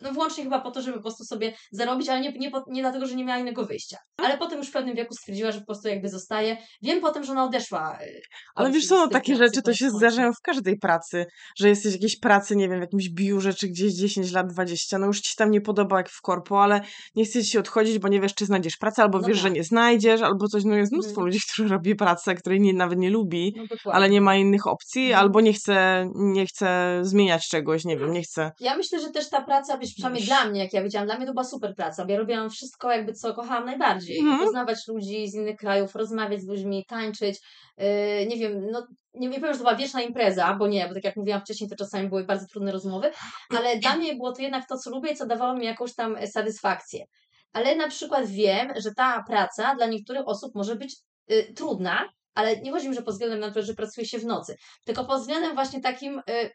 no wyłącznie chyba po to, żeby po prostu sobie zarobić, ale nie, nie, nie dlatego, że nie miała innego wyjścia. Ale potem już w pewnym wieku stwierdziła, że po prostu jakby zostaje. Wiem potem, że ona odeszła. y, Ale wiesz co, no, takie rzeczy to się zdarzają w każdej pracy, że jesteś w jakiejś pracy, nie wiem, w jakimś biurze, czy gdzieś 10 lat, 20, no już ci się tam nie podoba jak w korpo, ale nie chcesz ci odchodzić, bo nie wiesz, czy znajdziesz pracę, albo No wiesz, tak. że nie znajdziesz, albo coś, no jest mnóstwo Mhm. ludzi, którzy robi pracę, której nie, nawet nie lubi, No ale nie ma innych opcji, Mhm. albo nie chce, nie chce zmieniać czegoś, nie wiem, nie chce. Ja myślę, że też ta praca, wiesz, przynajmniej Wiesz. dla mnie, jak ja wiedziałam, dla mnie to była super praca, bo ja robiłam wszystko jakby, co kochałam najbardziej. Mhm. Poznawać ludzi z innych krajów, rozmawiać z ludźmi, tańczyć, yy, nie wiem, no nie, nie powiem, że to była wieczna impreza, bo nie, bo tak jak mówiłam wcześniej, to czasami były bardzo trudne rozmowy, ale dla mnie było to jednak to, co lubię i co dawało mi jakąś tam satysfakcję. Ale na przykład wiem, że ta praca dla niektórych osób może być y, trudna, ale nie chodzi mi, że pod względem na to, że pracuje się w nocy, tylko pod względem właśnie takim, y,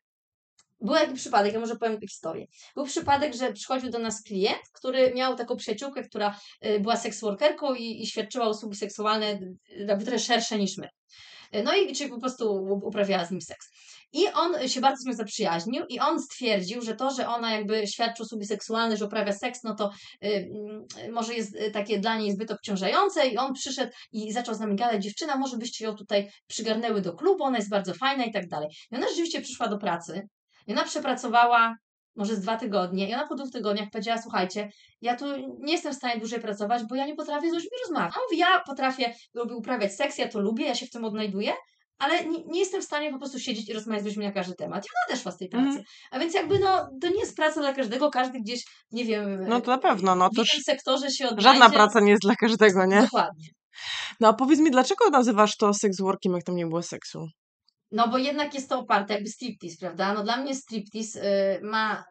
był taki przypadek, ja może powiem historię. Był przypadek, że przychodził do nas klient, który miał taką przyjaciółkę, która y, była seksworkerką i, i świadczyła usługi seksualne y, jakby trochę szersze niż my. Y, No i czyli po prostu uprawiała z nim seks. I on się bardzo z nią zaprzyjaźnił i on stwierdził, że to, że ona jakby świadczy usługi seksualne, że uprawia seks, no to y, y, może jest y, takie dla niej zbyt obciążające i on przyszedł i zaczął z nami gadać, dziewczyna, może byście ją tutaj przygarnęły do klubu, ona jest bardzo fajna i tak dalej. I ona rzeczywiście przyszła do pracy i ona przepracowała może z dwa tygodnie i ona po dwóch tygodniach powiedziała, słuchajcie, ja tu nie jestem w stanie dłużej pracować, bo ja nie potrafię z ludźmi rozmawiać. A mówi, ja potrafię lubię uprawiać seks, ja to lubię, ja się w tym odnajduję, ale nie, nie jestem w stanie po prostu siedzieć i rozmawiać z ludźmi na każdy temat. Ja odeszła z tej pracy. Mhm. A więc jakby no, to nie jest praca dla każdego, każdy gdzieś, nie wiem, No to na pewno, no w to innym sektorze się odnajdzie. żadna praca nie jest dla każdego, nie? Dokładnie. No a powiedz mi, dlaczego nazywasz to sex workiem, jak tam nie było seksu? No bo jednak jest to oparte jakby striptease, prawda? No dla mnie striptease y, ma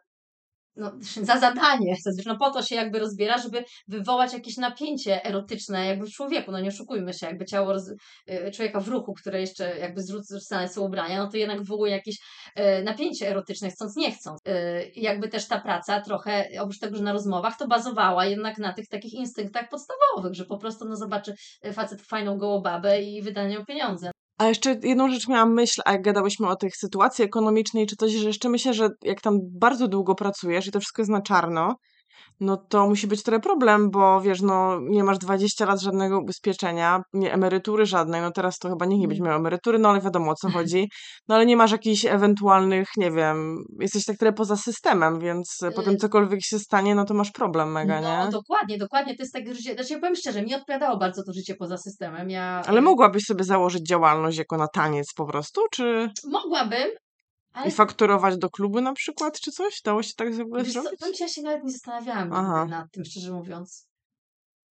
no, za zadanie, no po to się jakby rozbiera, żeby wywołać jakieś napięcie erotyczne jakby w człowieku, no nie oszukujmy się, jakby ciało roz, y, człowieka w ruchu, które jeszcze jakby zrzucane są ubrania, no to jednak wywołuje jakieś y, napięcie erotyczne, chcąc nie chcąc. Y, jakby też ta praca trochę, oprócz tego, że na rozmowach, to bazowała jednak na tych takich instynktach podstawowych, że po prostu no zobaczy facet fajną gołą babę i wyda nią pieniądze. A jeszcze jedną rzecz miałam myśl, a jak gadałyśmy o tych sytuacji ekonomicznej czy coś, że jeszcze myślę, że jak tam bardzo długo pracujesz i to wszystko jest na czarno, no to musi być trochę problem, bo wiesz, no nie masz 20 lat żadnego ubezpieczenia, nie emerytury żadnej, no teraz to chyba nikt nie będzie miał emerytury, no ale wiadomo o co chodzi, no ale nie masz jakichś ewentualnych, nie wiem, jesteś tak trochę poza systemem, więc Y- potem cokolwiek się stanie, no to masz problem mega, No nie? dokładnie, dokładnie. To jest takie życie. Znaczy, ja powiem szczerze, mi odpowiadało bardzo to życie poza systemem. Ja Ale mogłabyś sobie założyć działalność jako na taniec po prostu, czy mogłabym, ale i fakturować do klubu na przykład, czy coś? Dało się tak w ogóle wiesz co, zrobić? powiem ci, ja się nawet nie zastanawiałam Aha. nad tym, szczerze mówiąc.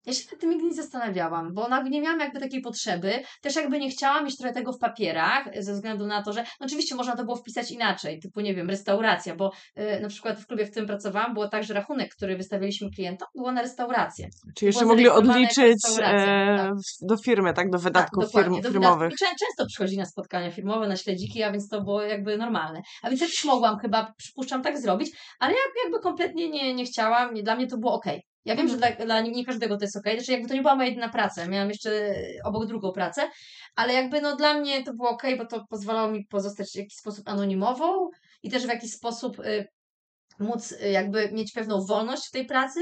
Ja się nad tym nigdy nie zastanawiałam, bo nie miałam jakby takiej potrzeby. Też jakby nie chciałam mieć trochę tego w papierach, ze względu na to, że no oczywiście można to było wpisać inaczej, typu nie wiem, restauracja, bo y, na przykład w klubie, w którym pracowałam, było tak, że rachunek, który wystawialiśmy klientom, było na restaurację. Czy jeszcze mogli odliczyć e, tak. do firmy, tak? Do wydatków tak, firm, Do firmowych. wydatków. Czę- Często przychodzi na spotkania firmowe, na śledziki, a więc to było jakby normalne. A więc ja też mogłam chyba, przypuszczam, tak zrobić, ale jak, jakby kompletnie nie, nie chciałam, dla mnie to było ok. Ja wiem, że dla, dla nie każdego to jest ok, znaczy jakby to nie była moja jedyna praca, miałam jeszcze obok drugą pracę, ale jakby no dla mnie to było ok, bo to pozwalało mi pozostać w jakiś sposób anonimową i też w jakiś sposób y, móc y, jakby mieć pewną wolność w tej pracy,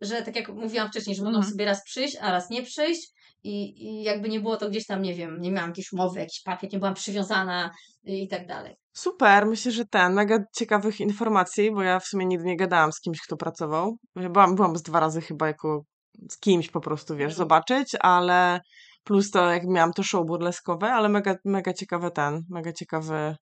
że tak jak mówiłam wcześniej, że mogłam Mhm. sobie raz przyjść, a raz nie przyjść i, i jakby nie było to gdzieś tam, nie wiem, nie miałam jakiejś umowy, jakiś papier, nie byłam przywiązana i tak dalej. Super, myślę, że ten, mega ciekawych informacji, bo ja w sumie nigdy nie gadałam z kimś, kto pracował. Byłam, byłam z dwa razy chyba jako z kimś po prostu, wiesz, Mhm. zobaczyć, ale plus to jak miałam to show burleskowe, ale mega, mega ciekawy ten, mega ciekawy,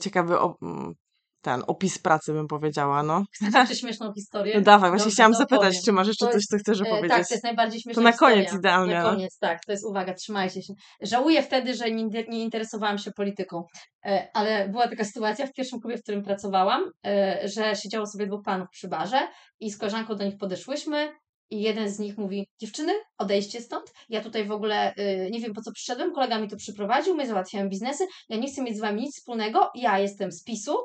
ciekawy mm, ten opis pracy bym powiedziała, no. Jeszcze śmieszną historię? No dawaj, właśnie Dobrze, chciałam to zapytać, opowiem. czy masz jeszcze To coś, co chcesz E, opowiedzieć? Tak, to jest najbardziej śmieszna na historia. koniec idealnie, Na no. koniec, tak. To jest uwaga, trzymajcie się. Żałuję wtedy, że nie, nie interesowałam się polityką, e, ale była taka sytuacja w pierwszym klubie, w którym pracowałam, e, że siedziało sobie dwóch panów przy barze i z koleżanką do nich podeszłyśmy i jeden z nich mówi, dziewczyny, odejdźcie stąd, ja tutaj w ogóle y, nie wiem po co przyszedłem, kolega mi tu przyprowadził, my załatwiamy biznesy, ja nie chcę mieć z wami nic wspólnego, ja jestem z PiSu,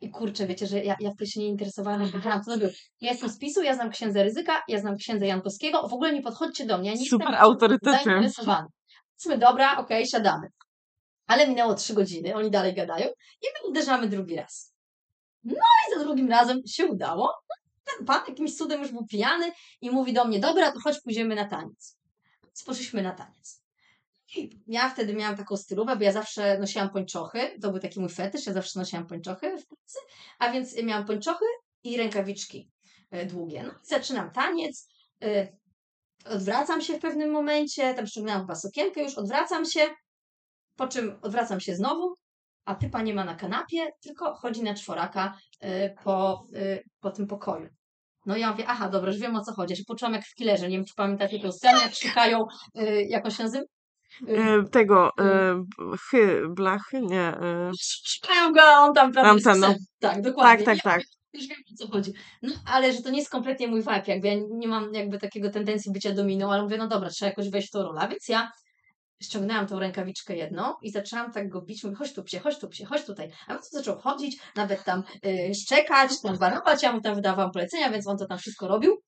i kurczę, wiecie, że ja, ja wtedy się nie interesowałam, jak co to był. Ja jestem z PiSu, ja znam księdza Ryzyka, ja znam księdza Jankowskiego, w ogóle nie podchodźcie do mnie, ja nie Super jestem autorytety. zainteresowany. Powiedzmy, dobra, okej, siadamy. Ale minęło trzy godziny, oni dalej gadają i my uderzamy drugi raz. No i za drugim razem się udało. Ten pan jakimś cudem już był pijany i mówi do mnie, dobra, to chodź pójdziemy na taniec. Więc poszliśmy na taniec. Ja wtedy miałam taką stylówę, bo ja zawsze nosiłam pończochy, to był taki mój fetysz, ja zawsze nosiłam pończochy w pracy, a więc miałam pończochy i rękawiczki e, długie. No zaczynam taniec, e, odwracam się w pewnym momencie, tam ściągnęłam chyba sukienkę już, odwracam się, po czym odwracam się znowu, a typa nie ma na kanapie, tylko chodzi na czworaka e, po, po tym pokoju. No i ja mówię, aha, dobra, już wiem o co chodzi. Ja się poczułam jak w killerze, nie wiem, czy pamiętacie tę scenę, jak szukają, e, jak on się nazywa? E, E, tego, e, chy, blachy, nie. Szukają go, on tam prawie Tam no. Tak, dokładnie. tak, tak, Ja tak. Już wiem o co chodzi. No, ale że to nie jest kompletnie mój vibe, jakby ja nie mam jakby takiego tendencji bycia dominą, ale mówię, no dobra, trzeba jakoś wejść w tą rolę, więc ja ściągnęłam tą rękawiczkę jedną i zaczęłam tak go bić, mówię, chodź tu psie, chodź tu psie, chodź tutaj. A on zaczął chodzić, nawet tam y, szczekać, tam warować, ja mu tam wydawałam polecenia, więc on to tam wszystko robił.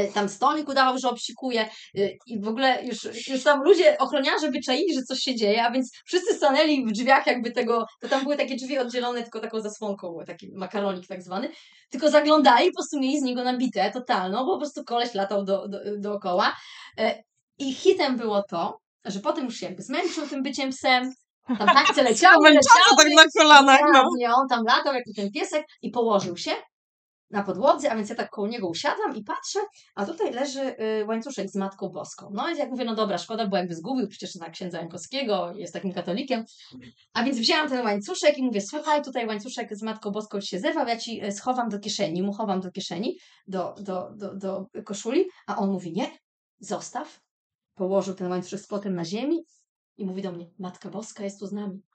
Y, Tam stolik udawał, że obsikuje y, i w ogóle już, już tam ludzie, ochroniarze wyczaili, że coś się dzieje, a więc wszyscy stanęli w drzwiach jakby tego, to tam były takie drzwi oddzielone tylko taką zasłonką, taki makaronik tak zwany, tylko zaglądali, po prostu mieli z niego nabite totalną, bo po prostu koleś latał do, do, dookoła. E, I hitem było to, że potem już się jakby zmęczył tym byciem psem, tam tańce leciały, tak na kolanach, no. on tam latał jak ten piesek i położył się. Na podłodze, a więc ja tak koło niego usiadłam i patrzę, a tutaj leży y, łańcuszek z Matką Boską. No i jak mówię, no dobra, szkoda, bo jakby zgubił przecież na księdza Jankowskiego, jest takim katolikiem. A więc wzięłam ten łańcuszek i mówię, słuchaj, tutaj łańcuszek z Matką Boską się zerwał, ja ci y, schowam do kieszeni, mu chowam do kieszeni, do, do, do, do koszuli, a on mówi, nie, zostaw. Położył ten łańcuszek z płotem na ziemi i mówi do mnie, Matka Boska jest tu z nami.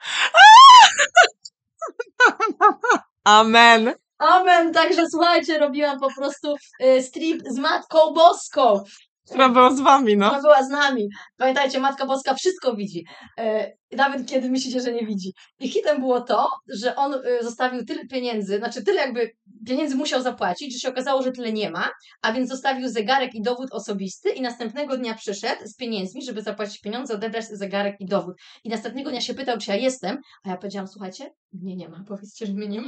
Amen. Amen, także słuchajcie, robiłam po prostu y, strip z Matką Boską. Która była z wami, no. Ona była z nami. Pamiętajcie, Matka Boska wszystko widzi. E, nawet kiedy myślicie, że nie widzi. I hitem było to, że on e, zostawił tyle pieniędzy, znaczy tyle jakby pieniędzy musiał zapłacić, że się okazało, że tyle nie ma, a więc zostawił zegarek i dowód osobisty i następnego dnia przyszedł z pieniędzmi, żeby zapłacić pieniądze, odebrać zegarek i dowód. I następnego dnia się pytał, czy ja jestem, a ja powiedziałam, słuchajcie, mnie nie ma, powiedzcie, że mnie nie ma.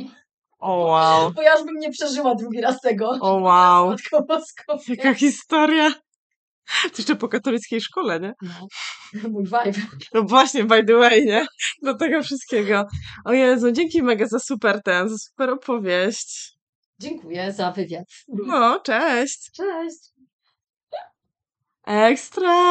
O wow. Bo ja już bym nie przeżyła drugi raz tego. O wow. Matką Boską. Jaka historia. To jeszcze po katolickiej szkole, nie? No, mój vibe. No właśnie, by the way, nie? Do tego wszystkiego. O Jezu, dzięki mega za super ten, za super opowieść. Dziękuję za wywiad. No, cześć. Cześć. Ekstra.